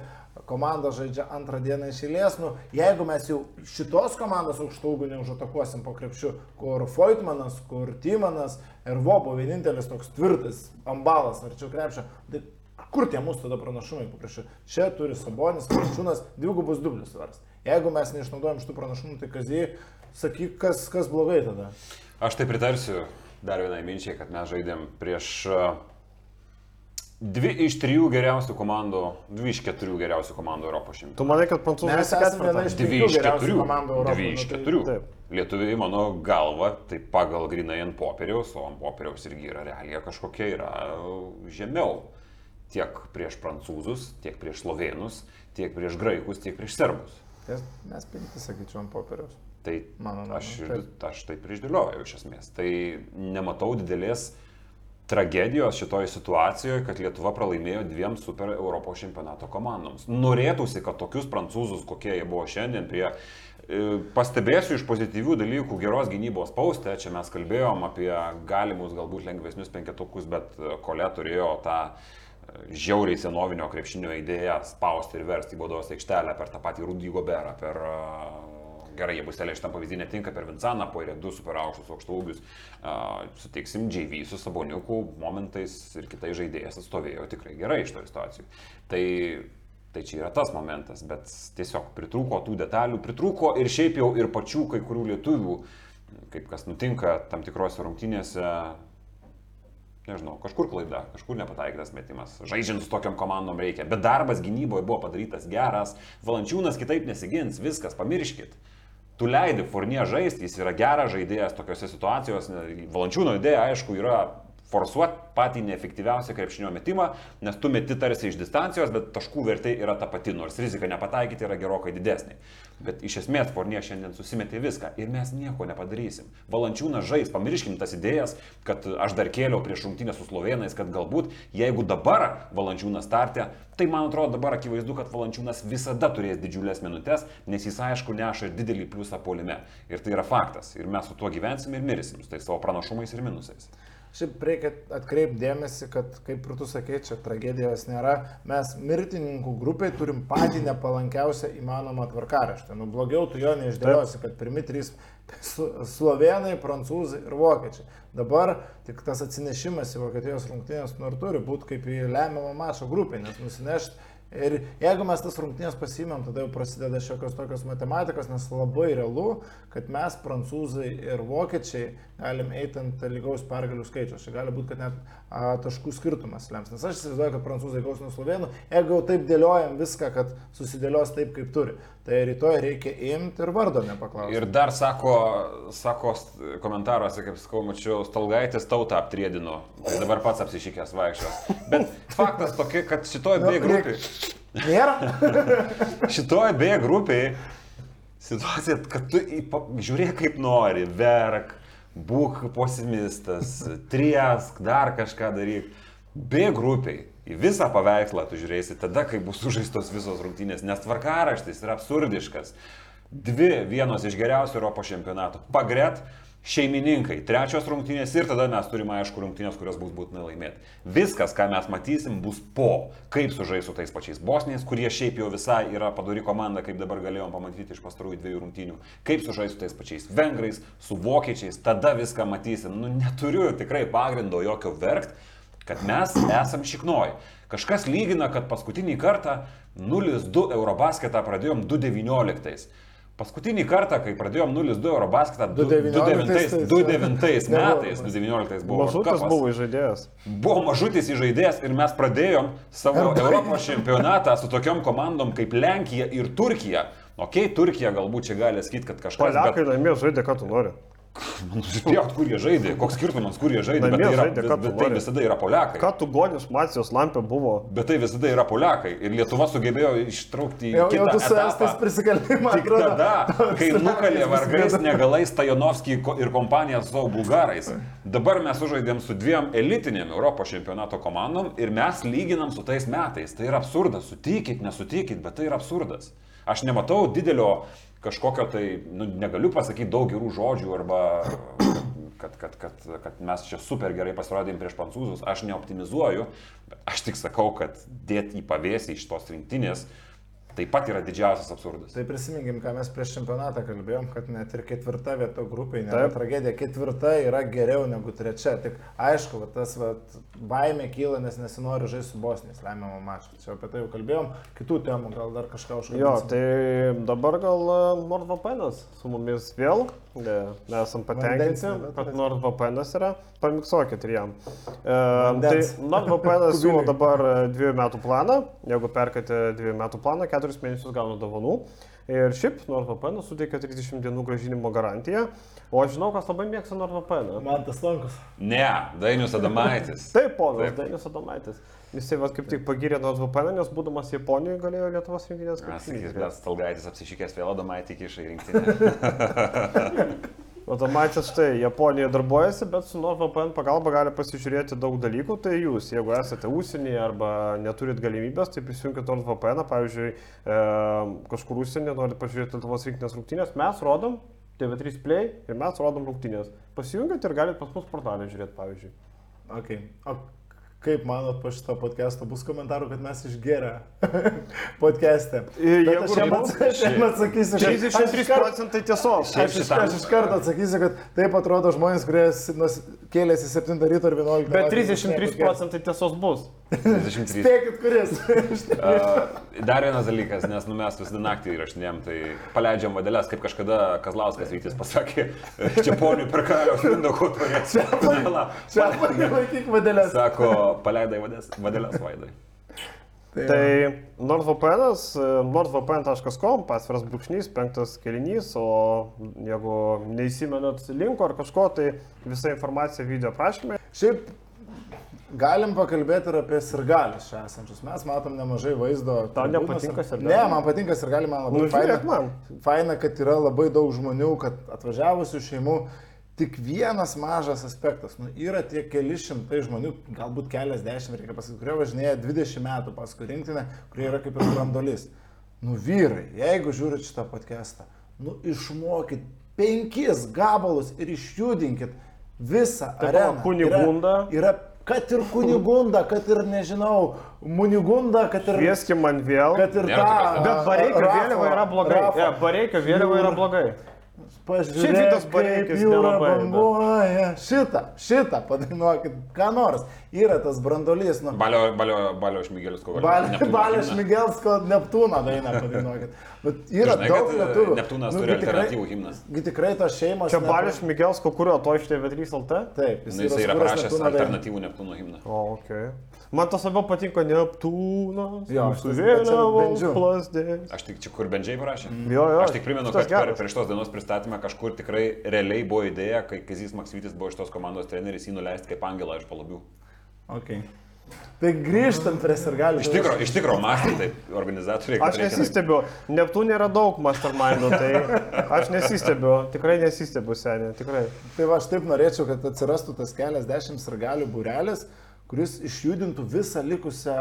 komanda žaidžia antrą dieną iš eilės. Nu, jeigu mes jau šitos komandos aukštaugų neužatakuosim po krepšiu, kur Foitmanas, kur Timanas ir Vobo vienintelis toks tvirtas ambalas arčiau krepšio, tai kur tie mūsų tada pranašumai krepšiu? Čia turi Sabonis, Krepšiūnas, dvigubus dublius svars. Jeigu mes neišnaudojam šitų pranašumų, tai kasdien sakyk, kas, kas blogai tada. Aš tai pritarsiu dar vienai minčiai, kad mes žaidėm prieš uh, dvi iš trijų geriausių komandų, dvi iš keturių geriausių komandų Europos šimto. Tu manai, kad prancūzai Mes esame viena iš Dvi iš geriausių keturių. komandų Europoje, Dvi iš nu tai- keturių. Taip. Lietuviai, mano galva, tai pagal grinai ant popieriaus, o ant popieriaus irgi yra realija kažkokia yra žemiau. Tiek prieš prancūzus, tiek prieš slovėnus, tiek prieš graikus, tiek prieš serbus. Tai Mes penkti, sakyčiau, ant popieriaus. Tai Mano nuomone, aš, ir, taip. aš taip išdėliojau iš esmės. Tai nematau didelės tragedijos šitoje situacijoje, kad Lietuva pralaimėjo dviem super Europos čempionato komandoms. Norėtųsi, kad tokius prancūzus, kokie jie buvo šiandien, prie... e, Pastebėsiu iš pozityvių dalykų geros gynybos paustę, čia mes kalbėjom apie galimus galbūt lengvesnius penketukus, bet Kole turėjo tą e, žiauriai senovinio krepšinio idėją spausti ir versti į baudos aikštelę per tą patį Rudy Goberą, per e, gerai, jie bus telė šitam pavyzdį netinka per Vinzaną, po yra du super aukštus aukštaugius. Uh, suteiksim JV su Saboniuku momentais ir kitais žaidėjas atstovėjo tikrai gerai iš to situacijų. Tai, tai čia yra tas momentas, bet tiesiog pritrūko tų detalių, pritrūko ir šiaip jau ir pačių kai kurių lietuvių, kaip kas nutinka tam tikrose rungtynėse, nežinau, kažkur klaida, kažkur nepataikytas metimas. Žaidžiant su tokiam komandom reikia. Bet darbas gynyboje buvo padarytas geras. Valančiūnas kitaip nesigins, viskas, pamirškit. Tu leidi Furnie žaisti, jis yra geras žaidėjas tokiuose situacijose. Valančiūno idėja, aišku, yra forsuoti patį neefektyviausią krepšinio metimą, nes tu meti tarsi iš distancijos, bet taškų vertė yra ta pati, nors rizika nepataikyti yra gerokai didesnė. Bet iš esmės Fornie šiandien susimetė viską ir mes nieko nepadarysim. Valančiūnas žais, pamirškim tas idėjas, kad aš dar kėliau prieš rungtynę su slovėnais, kad galbūt jeigu dabar Valančiūnas startė, tai man atrodo dabar akivaizdu, kad Valančiūnas visada turės didžiulės minutės, nes jis aišku neša ir didelį pliusą polime. Ir tai yra faktas. Ir mes su tuo gyvensim ir mirsim, su tais savo pranašumais ir minusais. Šiaip reikia atkreipti dėmesį, kad, kaip ir tu sakei, čia tragedijos nėra. Mes mirtininkų grupiai turim patį nepalankiausią įmanomą tvarkaraštį. Nu, blogiau tu jo neišdėliosi, kad pirmi trys slo- slovenai, prancūzai ir vokiečiai. Dabar tik tas atsinešimas į Vokietijos rungtynės nu, ir turi būti kaip į lemiamą mačą grupiai, nes nusinešti. Ir jeigu mes tas rungtynės pasimėm, tada jau prasideda šiokios tokios matematikos, nes labai realu, kad mes, prancūzai ir vokiečiai, galim eiti ant lygaus pergalių skaičiaus. Čia gali būti, kad net taškų skirtumas lems. Nes aš įsivaizduoju, kad prancūzai gaus nuo slovenų, jeigu jau taip dėliojam viską, kad susidėlios taip, kaip turi. Tai rytoj reikia imti ir vardo nepaklausti. Ir dar sako, sako komentaruose, kaip sakau, mačiau, Stalgaitis tautą aptriedino, tai dabar pats apsišykęs vaikščios. Bet faktas tokia, kad šitoje Nu, B grupiai, Nėra? šitoje B grupiai situacija, kad tu žiūrėk kaip nori, verk, būk posimistas, triesk, dar kažką daryk. B grupiai. Į visą paveikslą tu žiūrėsi tada, kai bus sužaistos visos rungtynės, nes tvarkaraštis yra absurdiškas. Dvi vienos iš geriausių Europos čempionatų. Pagret šeimininkai, trečios rungtynės ir tada mes turime aišku rungtynės, kurios bus būtinai laimėti. Viskas, ką mes matysim, bus po, kaip sužais su tais pačiais bosniais, kurie šiaip jau visai yra padori komanda, kaip dabar galėjom pamatyti iš pastarųjų dviejų rungtynių, kaip sužais su tais pačiais vengrais, su vokiečiais, tada viską matysim. Nu, neturiu tikrai pagrindo jokio verkt, kad mes esam šiknoj. Kažkas lygina, kad paskutinį kartą 0-2 Eurobasketą pradėjom 2-19. Paskutinį kartą, kai pradėjom 0-2 Eurobasketą 2019 2009 tai- metais, nebuvo. 2019 buvo Cupas. buvo žaidėjas. Buvo mažutis įžaidėjas ir mes pradėjom savo Europos čempionatą su tokiom komandom kaip Lenkija ir Turkija. Ok, Turkija galbūt čia gali sakyti, kad kažkas... Poliakai namie žaidė, ką tu nori. Man nusipjaut, kur jie žaidė, koks skirtumas, kur jie žaidė, bet tai, yra, žaidė, bet, bet tai visada yra poliakai. Ką tu goniš, Macijos lampė buvo. Bet tai visada yra poliakai. Ir Lietuva sugebėjo ištraukti Jau, jau kitą tu su estais prisikalbėjai, man Tik tada, kai nukalė vargais negalais Tajonovskį ko- ir kompaniją su savo bulgarais. Dabar mes sužaidėm su dviem elitinėm Europos čempionato komandom ir mes lyginam su tais metais. Tai yra absurdas. Sutikit, nesutikit, bet tai yra absurdas. Aš nematau didelio kažkokio tai, nu, negaliu pasakyti daug gerų žodžių arba kad, kad, kad, kad mes čia super gerai pasirodėm prieš prancūzus. Aš neoptimizuoju, aš tik sakau, kad dėti į pavėsį iš tos rinktinės taip pat yra didžiausias absurdas. Tai prisiminkim, ką mes prieš čempionatą kalbėjom, kad net ir ketvirta vieta grupiai nėra Taip. tragedija. Ketvirta yra geriau negu trečia. Tik aišku, va, tas va, baimė kyla, nes nesinori žaisti su Bosnijais lemiamą mačą. Čia apie tai jau kalbėjom. Kitų temų gal dar kažką užkalbėsim. Jo, tai dabar gal NordVPN'as su mumis vėl. Ne, Mes esam patenkinti, kad. NordVPN'as yra. Pamiksuokit ir jam. E, tai. NordVPN'as siūlo dabar e, dviejų metų planą. Jeigu perkate dviejų metų planą, keturis mėnesius gauna dovanų. Ir šiaip NordVPN suteikia 30 dienų gražinimo garantiją. O aš žinau, kas labai mėgsta NordVPN. Man tas lankus. Ne, Dainius Adamaitis. Taip, ponas Taip. Dainis Adomaitis. Jisai vat, kaip tik pagyrė NordVPN, nes būdamas Japonijoje galėjo Lietuvos rinktinės Mes sakys, bet Stalgaitis apsišykęs vėl Adamaitį kiša į rinktinę. Adomaitis štai Japonijoje darbuojasi, bet su NordVPN pagalba gali pasižiūrėti daug dalykų. Tai jūs, jeigu esate užsienyje arba neturit galimybės, tai prisijungkite NordVPN, pavyzdžiui, e, kažkur užsienyje norite pažiūrėti Lietuvos rinktinės rungtynės, mes rodom TV3 Play ir mes rodom rungtynės. Pasijungit ir galite pas mus portalę žiūrėti, pavyzdžiui. Okay. O kaip manot po šito podcast'o bus komentarų, kad mes išgeria podcast'e? Bet jeigu aš jam atsakysiu, kad- aš 33 iškart- procentai tiesos. Aš iš, aš iš karto atsakysiu, kad taip atrodo žmonės, kurie kėlėsi 7 ryto ir 11. Bet naktį 33 podcast. procentai tiesos bus. 33. Spėkit, kuris. Uh, Dar vienas dalykas, nes nu, mes visą naktį įrašinėjom, tai paleidžiam vadelės, kaip kažkada Kazlauskas Vytis pasakė, čia ponių per karaliaus Mindaugo turės. Čia laikyk vadėlės. Sako, paleidai vadelės vaidai. Tai NordVPN'as, e, nordvpn.com, pasviras brūkšnys, penktas kelinys, o jeigu neįsimenat linko ar kažko, tai visa informacija video prašymė. Šiaip galim pakalbėti ir apie sirgalius čia esančius. Mes matom nemažai vaizdo. Tau nepatinka sirgaliai? Ne, man patinka sirgaliai, man labai Nu, žiūrėk man. Faina, kad yra labai daug žmonių, kad atvažiavusių šeimų. Tik vienas mažas aspektas, nu, yra tie keli šimtai žmonių, galbūt keliasdešimt, reikia pasakyti, kurie važinėja 20 metų paskui rinktinę, kurie yra kaip ir brandolis. Nu vyrai, jeigu žiūrit šitą podcastą, nu išmokit penkis gabalus ir išjudinkit visą Tai areną. pala, Kunigunda. Yra, yra kad ir kunigunda, kad ir nežinau, munigunda, kad ir... Kvieskim man vėl. Kad ir tą... Bet Bareikio vėliava yra blogai. Rafą. Ne, Bareikio vėliava yra blogai. Pažiūrėk, Šiaip Vitas kaip jūra banguoja. Šitą, šitą padainuokit, ką nors. Yra tas brandolys, nu. Balio, balio, balio Šmigelis kovo. Balio Šmigelsko Neptūno dainą padainuokit. Bet yra Žinai, daug kad lietuvių. Neptūnas Nu, turi alternatyvų himną. Gi tikrai tos šeimos. Čia Balius Migelsko, kurio to iš TV3 LT? Taip, Nu, jis yra dainą. alternatyvų Neptūno himną. O, ok. Man tas labiau patinka Neptūnas. Jo, vėliavos Bendžių. plasdės. Aš tik čia kur bendžiai parašė. Jo, jo. Aš tik primenu, kad per, per šitos dienos pristatymą kažkur tikrai realiai buvo idėja, kai Kazis Maksytis buvo iš tos komandos treneris, jį nuleisti kaip angelą iš palabių. Okay. Tai grįžtant prie sirgalių. Iš tikro, iš tikro mąstė taip organizatoriai. kad Aš nesistebiu. Neptūnė yra daug mastermindų, tai aš nesistebiu. Tikrai nesistebiu, seniai. Tikrai. Tai va, aš taip norėčiau, kad atsirastų tas keliasdešimt sirgalių būrelis, kuris išjudintų visą likusią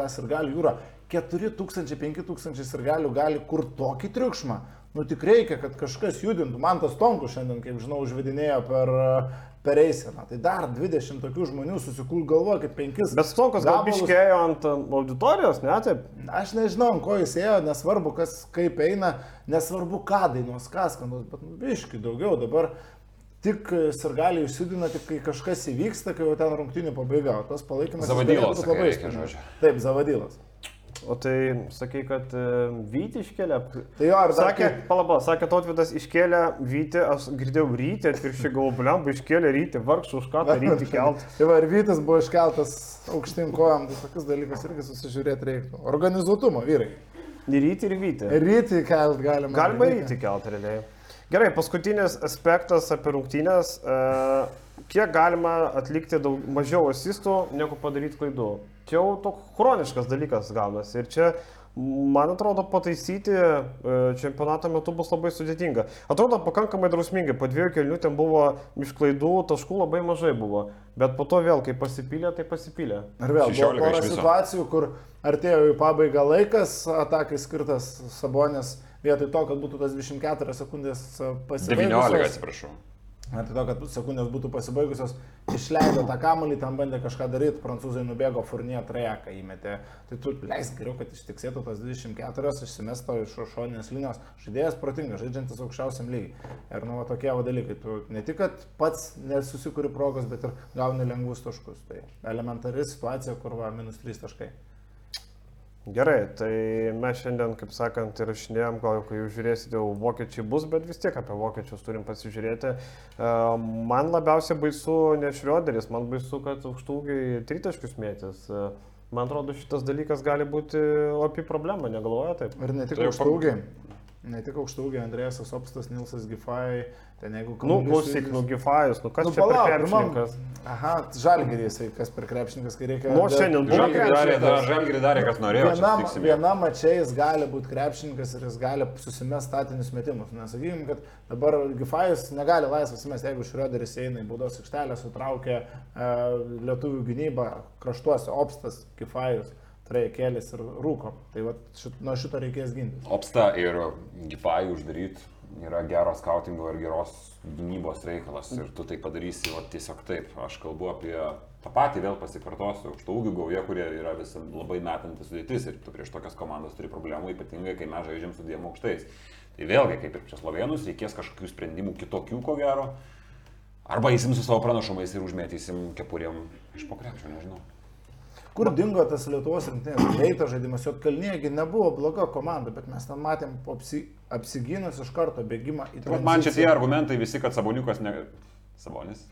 tą sirgalių jūrą. 4000-5000 sirgalių gali kur tokį triukšmą. Nu tik reikia, kad kažkas judintų. Man tas Tonkus šiandien, kaip žinau, užvedinėjo per, per eiseną. Tai dar 20 tokių žmonių susikūl galvoja, kad penkis. Bet Stonkas gal biškėjo ant auditorijos, ne taip? Aš nežinau, ant ko jis ėjo, nesvarbu, kas kaip eina, nesvarbu, ką dainos, kas skanus, bet nu, biški daugiau dabar. Tik sirgaliai išsidina, tik kai kažkas įvyksta, kai jau ten rungtinių pabaiga, tas palaikymas Zavadylas, labai reikia. Taip, Zavadilas. O tai sakai, kad Vyti iškėlė. Tai jo, ar Sakė, kaip- palaba, sakė, Totvidas iškėlė Vyti, aš girdėjau rytį, atvirkščiai galvoju, bliamba, iškėlė rytį, vargšų už ką tą rytį kelt. Tai va, ir Vytis buvo iškeltas aukštyn kojam, tai tokius dalykus irgi susižiūrėti reiktų. Organizuotumo, vyrai. Ir rytį, ir Vyti. Rytį kelt galima. Galima rytį kelt realiai. Gerai, paskutinis aspektas apie rungtynės. E, kiek galima atlikti daug, mažiau asistų, negu padaryti klaidų. Čia jau toks chroniškas dalykas gaunasi. Ir čia, man atrodo, pataisyti e, čempionato metu bus labai sudėtinga. Atrodo pakankamai drausmingai. Po dviejų kelių ten buvo iš klaidų, taškų labai mažai buvo. Bet po to vėl, kai pasipylė, tai pasipylė. Ir vėl buvo 16 pora situacijų, kur artėjo į pabaigą laikas, atakai skirtas Sabonės, vietoj to, kad būtų tas 24 sekundės 19, pasibaigusios. atsiprašau. Vietoj to, kad sekundės būtų pasibaigusios, išleido tą kamuolį, tam bandė kažką daryti, prancūzai nubėgo furnie trejaką įmetė. Tai tu leisk geriau, kad ištiksėtų tas 24, išsimesto iš šoninės linijos. Žaidėjas protingas, žaidžiantis aukščiausiam lygiai. Ir nu, va, tokie va dalykai. Tu ne tik, kad pats nesusikuri progos, bet ir gauni lengvus taškus. Tai elementari situacija, kur va, minus 3 taškai. Gerai, tai mes šiandien, kaip sakant, įrašinėjom, gal jau kai jūs žiūrėsite, jau vokiečiai bus, bet vis tiek apie vokiečius turim pasižiūrėti. E, Man labiausiai baisu ne Šrioderis, man baisu, kad aukštūgiai tritaškius mėtys. E, Man atrodo, šitas dalykas gali būti opi problema, negalvoja taip? Ir ne tik Tai jau aukštaugiai. Ne tik aukštaugiai, Andrėjas Opstas, Nilsas Gifai, ten jeigu Nu, kamuolys klausyk, nu Gifajus, nu kas Nu, čia per palauk, krepšininkas? Aha, žalgerį jisai, kas per krepšininkas, kai reikia. Nu, šiandien buvo krepšininkas. žalgirį darė, kas norėjo. čia Vienam, vienam mačiai jis gali būti krepšininkas ir jis gali susimest statinius metimus. Nesakykime, kad dabar Gifajus negali laisvas mesti, jeigu Šrioderis eina į baudos aikštelę, sutraukia e, lietuvių gynybą kraštuose, Opstas, Gifajus, Trejekėlis ir Rūko. Tai vat, šit, nuo šito reikės gintis. Opsta ir Gifai uždaryti yra gero skautingo ir geros gynybos reikalas. Ir tu tai padarysi va, tiesiog taip. Aš kalbu apie tą patį, vėl pasikartosiu, aukštų ūgių gauja, kurie yra vis labai metantis sudėtis ir tu prieš tokias komandas turi problemų, ypatingai kai mes žaidžiam su dviem aukštais. Tai vėlgi, kaip ir prieš Slovenus, reikės kažkokių sprendimų kitokių, ko gero. Arba eisim su savo pranašumais ir užmėtysim kepurėm iš pokrepšio, nežinau. Kur dingo tas Lietuvos rinktinės greito žaidimas, jo kalniegi nebuvo bloga komanda, bet mes ten matėm po apsi, apsigynus iš karto bėgimą į Tai vat man čia tie argumentai visi, kad Saboniukas ne... Sabonis.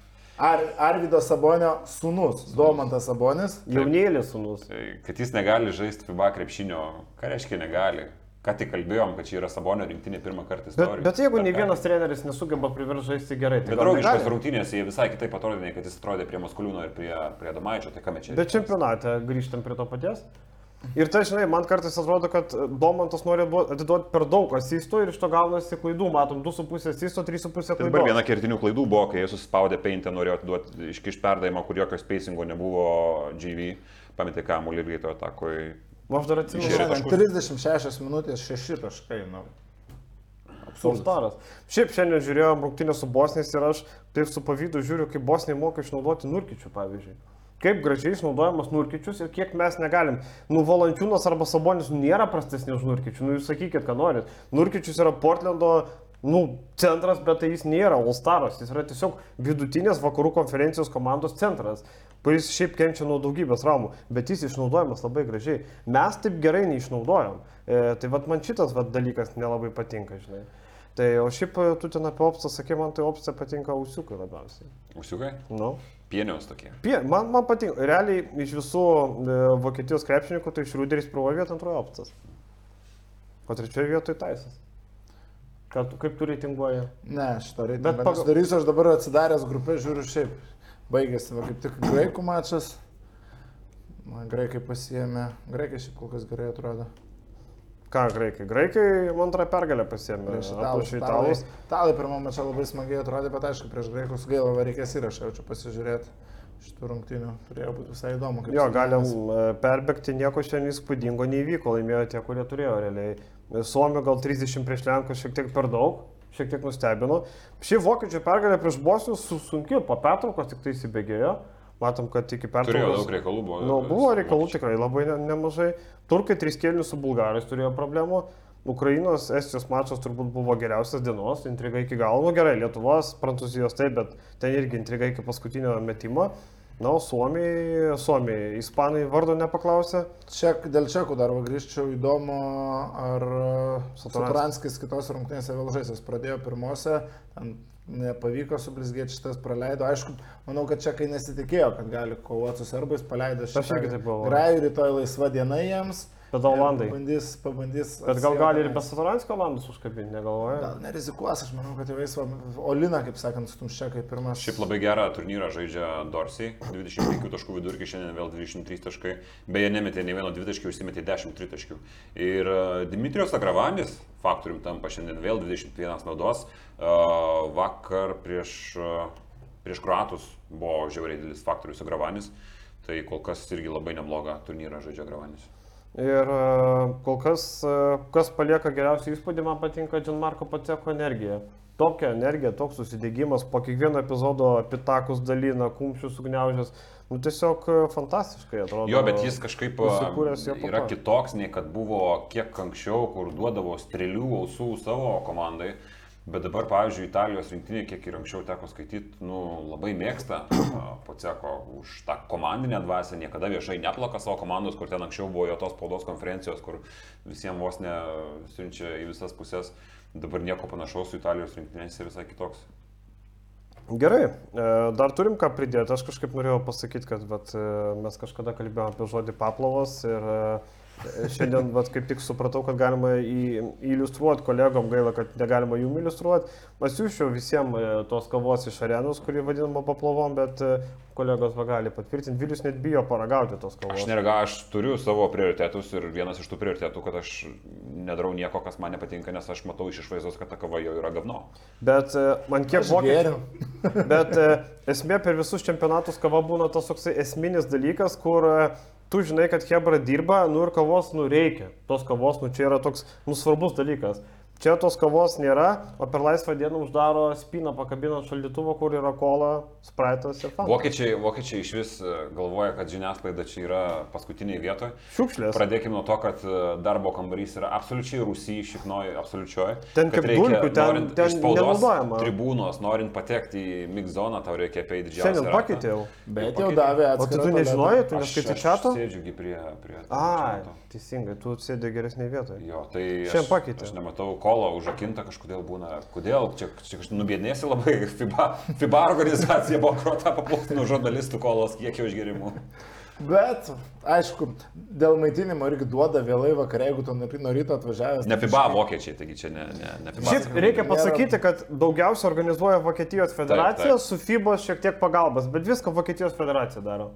Ar, Arvido Sabonio sūnus, Domantas Sabonis. Jaunėlis sunus. Tai, kad jis negali žaisti FIBA krepšinio, ką reiškia negali? Ką tik kalbėjom, kad čia yra Sabonio rinktinė pirmą kartą Bet, istorijoje. bet jeigu nei vienas treneris nesugeba priversti žaisti gerai, tai Bet negali? rungtynės jie visai kitaip atrodė, nei kad jis atrodė prie Maskuliūno ir prie, prie Domaičio, tai kame čia? Bet čempionate grįžtam prie to paties. Ir tai, žinai, man kartais atrodo, kad Domantas nori duot- atiduoti per daug asistų ir iš to gaunasi klaidų. Matom, 2,5 asisto, 3,5 Tai klaidų. dabar viena kertinių klaidų buvo, kai jie suspaudė peintę, norėjo atiduoti iškiš perdavimą, kur jokio spacingo nebuvo GV, pametė kamuolį ir greito atakoje. O Aš dar atsimenu. Išėjo Šiandien taškus. 36 minutės 6 taškai. Nu. Solstaras. Šiaip šiandien žiūrėjom rungtynę su Bosniais ir aš taip su pavydu žiūriu, kaip Bosniai moka išnaudoti nurkičių, pavyzdžiui. Kaip gražiai išnaudojamas nurkičius ir kiek mes negalim. Nu, Valančiūnas arba Sabonis nėra prastesni už nurkičių. Nu, jūs sakykit, ką norit. Nurkičius yra Portlando, nu, centras, bet tai jis nėra All-Staras. Jis yra tiesiog vidutinės vakarų konferencijos komandos centras, kuris šiaip kenčia nuo daugybės traumų, bet jis išnaudojamas labai gražiai. Mes taip gerai neišnaudojam. E, tai vad man šitas vat, dalykas nelabai patinka, žinai. Tai o šiaip e, tu ten apie opsą sakė, man tai opsą patinka ausiukai labiausiai. Užsiukai? Nu. Pieniaus tokie. Pie, man, man patinka, realiai iš visų e, Vokietijos krepšininkų tai Šrūderis pirmoje vietoje, antroje opsas. O trečioje vietoje Taisas. Ką tu, kaip tu reitinguoji? Ne, šito Bet reitingo pagal- nesudarysiu, aš dabar atsidaręs grupę, žiūriu šiaip. Baigėsi, va, kaip tik graikų mačas. Na, graikai pasiemė. Graikai šiaip kol kas gerai atrodo. Ką graikai? Graikai antrą pergalę pasiemė. Prieš italus. italus. Italai pirmą mačą labai smagiai atrodė, bet aišku, prieš graikus gaila, va, reikės įrašą, jau čia pasižiūrėti. šitų rungtynių. Turėjo būti visai įdomu. Jo, galim e, perbėgti, nieko šiandien įspūdingo neįvyko, laimėjo tie, kurie turėjo realiai. Suomija gal 30 prieš Lenkus šiek tiek per daug, šiek tiek nustebino. Šiaip vokiečių pergalė prieš Bosnius su sunkiu, po pertraukos tik tai įsibėgėjo. Matom, kad iki pertraukos. Turėjo daug reikalų, buvo. Nu, buvo reikalų tikrai labai ne, nemažai. Turkai tris kėlinius su bulgarais turėjo problemų. Ukrainos, Estijos mačas turbūt buvo geriausias dienos, intriga iki galo. Nu gerai, Lietuvos, Prancūzijos taip, bet ten irgi intriga iki paskutinio metimo. Na, o Suomijai, Suomijai, Ispanai vardo nepaklausė. Ček, dėl čekų dar grįžčiau įdomu, ar Satoranskis. Satoranskis kitos rungtynėse vėl žaisęs. Pradėjo pirmose, ten nepavyko sublizgėti šitas, praleido. Aišku, manau, kad čekai nesitikėjo, kad gali kovoti su serbais, paleido Aš irgi taip galvoju. Grajų rytoj laisva diena jiems. Bet Olandai. Pabandys, pabandys. Bet gal gali ir be Satoranskio Olandus užkabinti, negalvoja. Gal nerizikuos, aš manau, kad jau eis Olina, kaip sakant, stumščia kaip pirmas. Šiaip labai gerą turnyrą žaidžia Dorsiai, 25 taškų vidurkį, šiandien vėl 23 taškai, beje nemetė ne vieno 2 taškų, užsimetė 10 tritaškių. Ir e, Dimitrios Agravanis faktorium tampa šiandien vėl 21 naudos, E, vakar prieš, e, prieš Kroatus buvo žiauriai didelis faktorius Agravanis, tai kol kas irgi labai neblogą turnyrą žaidžia Agravanis. Ir e, kol kas, e, kas palieka geriausią įspūdį, man patinka Gianmarko Paceko energija. Tokia energija, toks susidėgymas, po kiekvieno epizodo pitakus dalina, kumščius sugniaužęs. Nu tiesiog e, fantastiškai atrodo. Jo, bet jis kažkaip yra kitoks nei kad buvo kiek anksčiau, kur duodavo strėlių ausų savo komandai. Bet dabar, pavyzdžiui, Italijos rinktinė, kiek ir anksčiau teko skaityti, nu, labai mėgsta Poceko už tą komandinę dvasę, niekada viešai neplaka savo komandos, kur ten anksčiau buvo jo tos spaudos konferencijos, kur visiems vos ne siunčia į visas pusės. Dabar nieko panašaus su Italijos rinktinės ir visai kitoks. Gerai, e, dar turim ką pridėti. Aš kažkaip norėjau pasakyti, kad e, mes kažkada kalbėjome apie žodį paplovas ir e, šiandien vat, kaip tik supratau, kad galima į, iliustruoti kolegom, gaila, kad negalima jų iliustruoti. Pasiūšiau visiems e, tos kavos iš arenos, kurį vadinama paplovom, bet e, kolegos va gali patvirtinti, Vilius net bijo paragauti tos kavos. Aš nerega, aš turiu savo prioritetus ir vienas iš tų prioritetų, kad aš nedarau nieko, kas man nepatinka, nes aš matau iš išvaizdos, kad ta kava jau yra gavno. Bet e, man kiek vokiečių. Bet esmė per visus čempionatus kava būna tas toksai esminis dalykas, kur tu žinai, kad Hebra dirba, nu ir kavos, nu reikia. Tos kavos, nu čia yra toks, nu svarbus dalykas. Čia tos kavos nėra, o per laisvą dieną uždaro spyną, pakabina ant šaldytuvo, kur yra kola, spraitas ir fanta. Vokiečiai, vokiečiai iš vis e, galvoja, kad žiniasklaida čia yra paskutiniai vietoje. Šiukšlės. Pradėkime nuo to, kad e, darbo kambarys yra absoliučiai rusijai, šiknoji, absoliučioji. Ten kaip dulkių, ten- norint ten spaudos tribūnos, norint patekti į mix zoną, tau reikia apeiti didžiausią. Šiandien pakeitėjau. Bet jau davė O tai tu nežinojai, tu Aš, neskaitai aš čato? sėdžiugi prie... prie Ai, čato. Teisingai, tu sėdė geresnėje vietoje. Jo, tai Šiandien aš, pakeitė. aš nematau kolo užakinta kažkodėl būna. Kodėl? Čia, čia kažkaip nubėdėsi labai. FIBA, FIBA organizacija buvo krota paplūsti nuo žurnalistų kolos kiekio išgerimų. Bet, aišku, dėl maitinimo irgi duoda vėlai vakare, jeigu tu nuo ryto atvažiavęs. Ne tai FIBA biškį- vokiečiai, taigi čia ne, ne, ne FIBA. Šiaip reikia pasakyti, kad daugiausia organizuoja Vokietijos federacija, Taip, taip. su FIBOS šiek tiek pagalbas, bet viską Vokietijos federacija daro.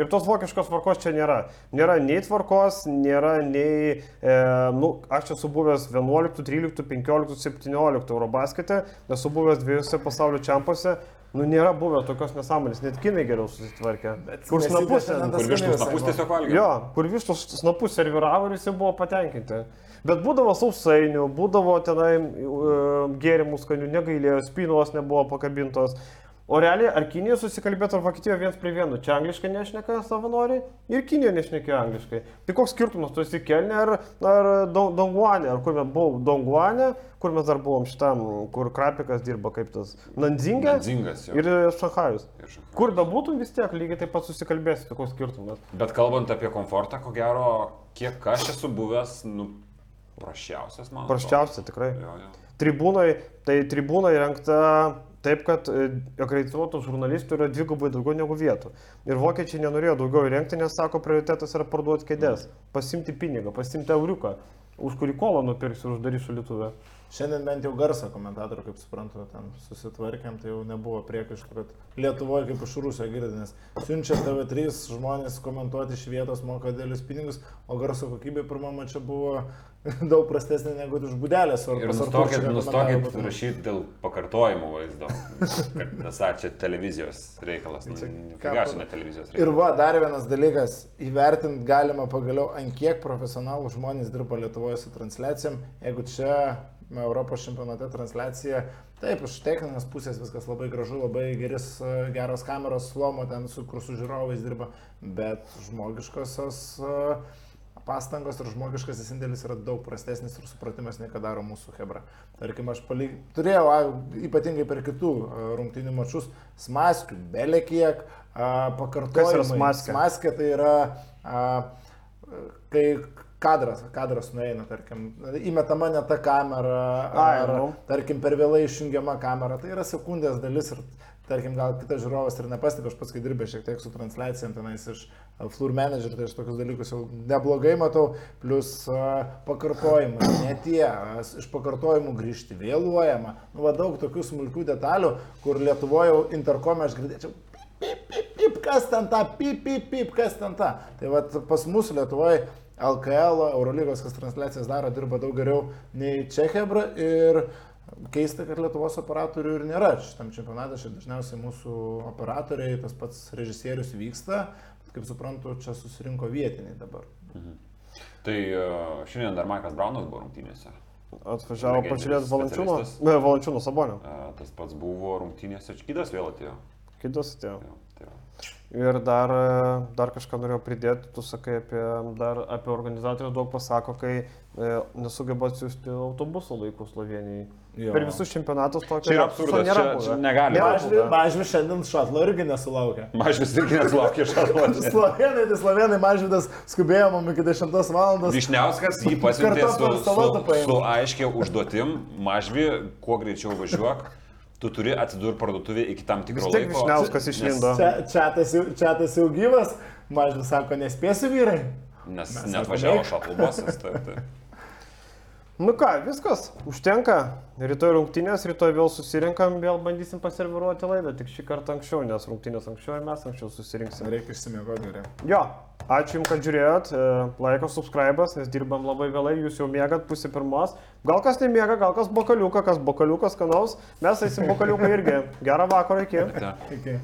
Ir tos vokiškos tvarkos čia nėra. Nėra nei tvarkos, nėra nei, e, nu, aš esu buvęs 11, 13, 15, 17 Eurobaskete, esu buvęs dviejose pasaulio čempiuose, nu nėra buvę tokios nesąmonės, net kinai geriau susitvarkė. Kur nesitęsia snapus Kur skaniai snapus tiesiog valgė. Jo, kur vištos snapus serviravo ir visi buvo patenkinti. Bet būdavo sausainių, būdavo tenai uh, gėrimų skanių, negailėjo, spynos nebuvo pakabintos. O realiai, ar Kinija susikalbėtų ar Vokietija viens prie vieno? Čia angliškai nešneka savanoriai ir Kinija nešnekėjo angliškai. Tai koks skirtumas, tu esi Kelne ar, ar Don- Donguane, ar kur mes buvome Donguane, kur mes dar buvom šitam, kur Krapikas dirba kaip tas Nandzingė Nanzingas jau. ir Šanhajus. Ir Šanchajus. Kur bebūtum vis tiek lygiai taip pat susikalbėsi, tai koks skirtumas. Bet kalbant apie komfortą, ko gero, kiek aš esu buvęs, nu, prašiausias man. atrodo. Praščiausia tikrai. Jo, jo. Tribūnai, tai tribūna įrengta taip, kad e, akredituotų žurnalistų yra dvigubai daugiau negu vietų. Ir vokiečiai nenorėjo daugiau įrengti, nes sako, prioritetas yra parduoti kėdės, pasimti pinigą, pasimti euriuką, už kurį kolą nupirks ir uždarys šalituvę. Šiandien bent jau garsą komentatorių, kaip suprantu, ten susitvarkėm, tai jau nebuvo priekaištų, kad Lietuvoje kaip iš Rusijos girdė, nes siunčia TV3 žmonės komentuoti iš vietos, moka dėlius pinigus, o garso kokybė pirmame čia buvo daug prastesnė negu iš būdelės. Ir nustokit, nustokit rašyti dėl pakartojimo vaizdo, kad esą čia televizijos reikalas, nu, čia ne televizijos reikalas. Ir va, dar vienas dalykas, įvertinti galima pagaliau, ant kiek profesionalų žmonės dirba Lietuvoje su transliacijom, jeigu čia Europos čempionate transliacija, taip, iš techninės pusės viskas labai gražu, labai geris, geros kameros, slomo ten, su, kur su žiūrovais dirba, bet žmogiškosios uh, pastangos ir žmogiškasis indėlis yra daug prastesnis ir supratimas nei ką daro mūsų Hebra. Tarkim, aš palyg... turėjau, a, ypatingai per kitų rungtynių mačius, smaskių, belekiek, yra smaskė? Smaskė tai yra, a, kai kadras, kadras nueina, tarkim, įmetama ne ta kamera, Ai, ar, nu. tarkim, per vėlai išjungiama kamera, tai yra sekundės dalis ir, tarkim, gal kitas žiūrovas ir nepastebi, aš pats kai dirbė šiek tiek su transliacijom tenais iš uh, Floor Manager, tai aš tokius dalykus jau neblogai matau, plus pakartojimai, ne tie, uh, iš pakartojimų grįžti, vėluojama, nu va daug tokių smulkių detalių, kur Lietuvoje interkomė aš girdėčiau. Pip, pip, pip, kas ten ta, pip, pip, pip, kas ten ta. Tai va pas mus Lietuvoje LKL, Eurolygos, kas transliacijas daro, dirba daug geriau nei Čehebra ir keista, kad Lietuvos operatorių ir nėra šitam čempionate, čia dažniausiai mūsų operatoriai, tas pats režisierius vyksta, kaip suprantu, čia susirinko vietiniai dabar. Mhm. Tai e, šiandien dar Maikas Braunas buvo rungtynėse. Atvažiavo pažiūrėti Valančiūno. Valančiūno Sabonio. E, Tas pats buvo rungtynėse, Čkydas vėl atėjo. Kitas atėjo. Jo. Ir dar, e, dar kažką norėjau pridėti, tu sakai apie, dar apie organizatorių daug pasako, kai e, nesugeba atsiųsti autobuso laikų Slovenijai. Jo. Per visus čempionatus tokio Čia yra absurdas, nėra čia- čia negali. Mažvis šiandien šatlo irgi nesulaukė. Mažvis irgi nesulaukė šarvuotės. Slovenai, tai slovenai mažvydas skubėjo mum iki 10 val. Vyšniauskas jį pasiuntė su, su, su aiškia užduotim, mažvi, kuo greičiau važiuok, tu turi atsidurti parduotuvė iki tam tikro Vis tiek laiko. Vyšniauskas nes- išlindo. Čia, čiatas, jau- čiatas jau gyvas, mažvis sako, nespėsiu vyrai. Nes net važiavo šatlubosas. Nu ką, viskas, užtenka. Rytoj rungtynės, rytoj vėl susirinkam, vėl bandysim paserviruoti laidą, tik šį kartą anksčiau, nes rungtynės anksčiau ir mes anksčiau susirinksim. Reikia išsimiegoti geriau. Jo, ačiū Jums, kad žiūrėjot, laikas, subscribas, nes dirbam labai vėlai, Jūs jau mėgat pusė pirmos. Gal kas nemiega, gal kas bokaliuką, kas bokaliukas skanaus, mes eisim bokaliuką irgi. Gerą vakarą iki. Iki.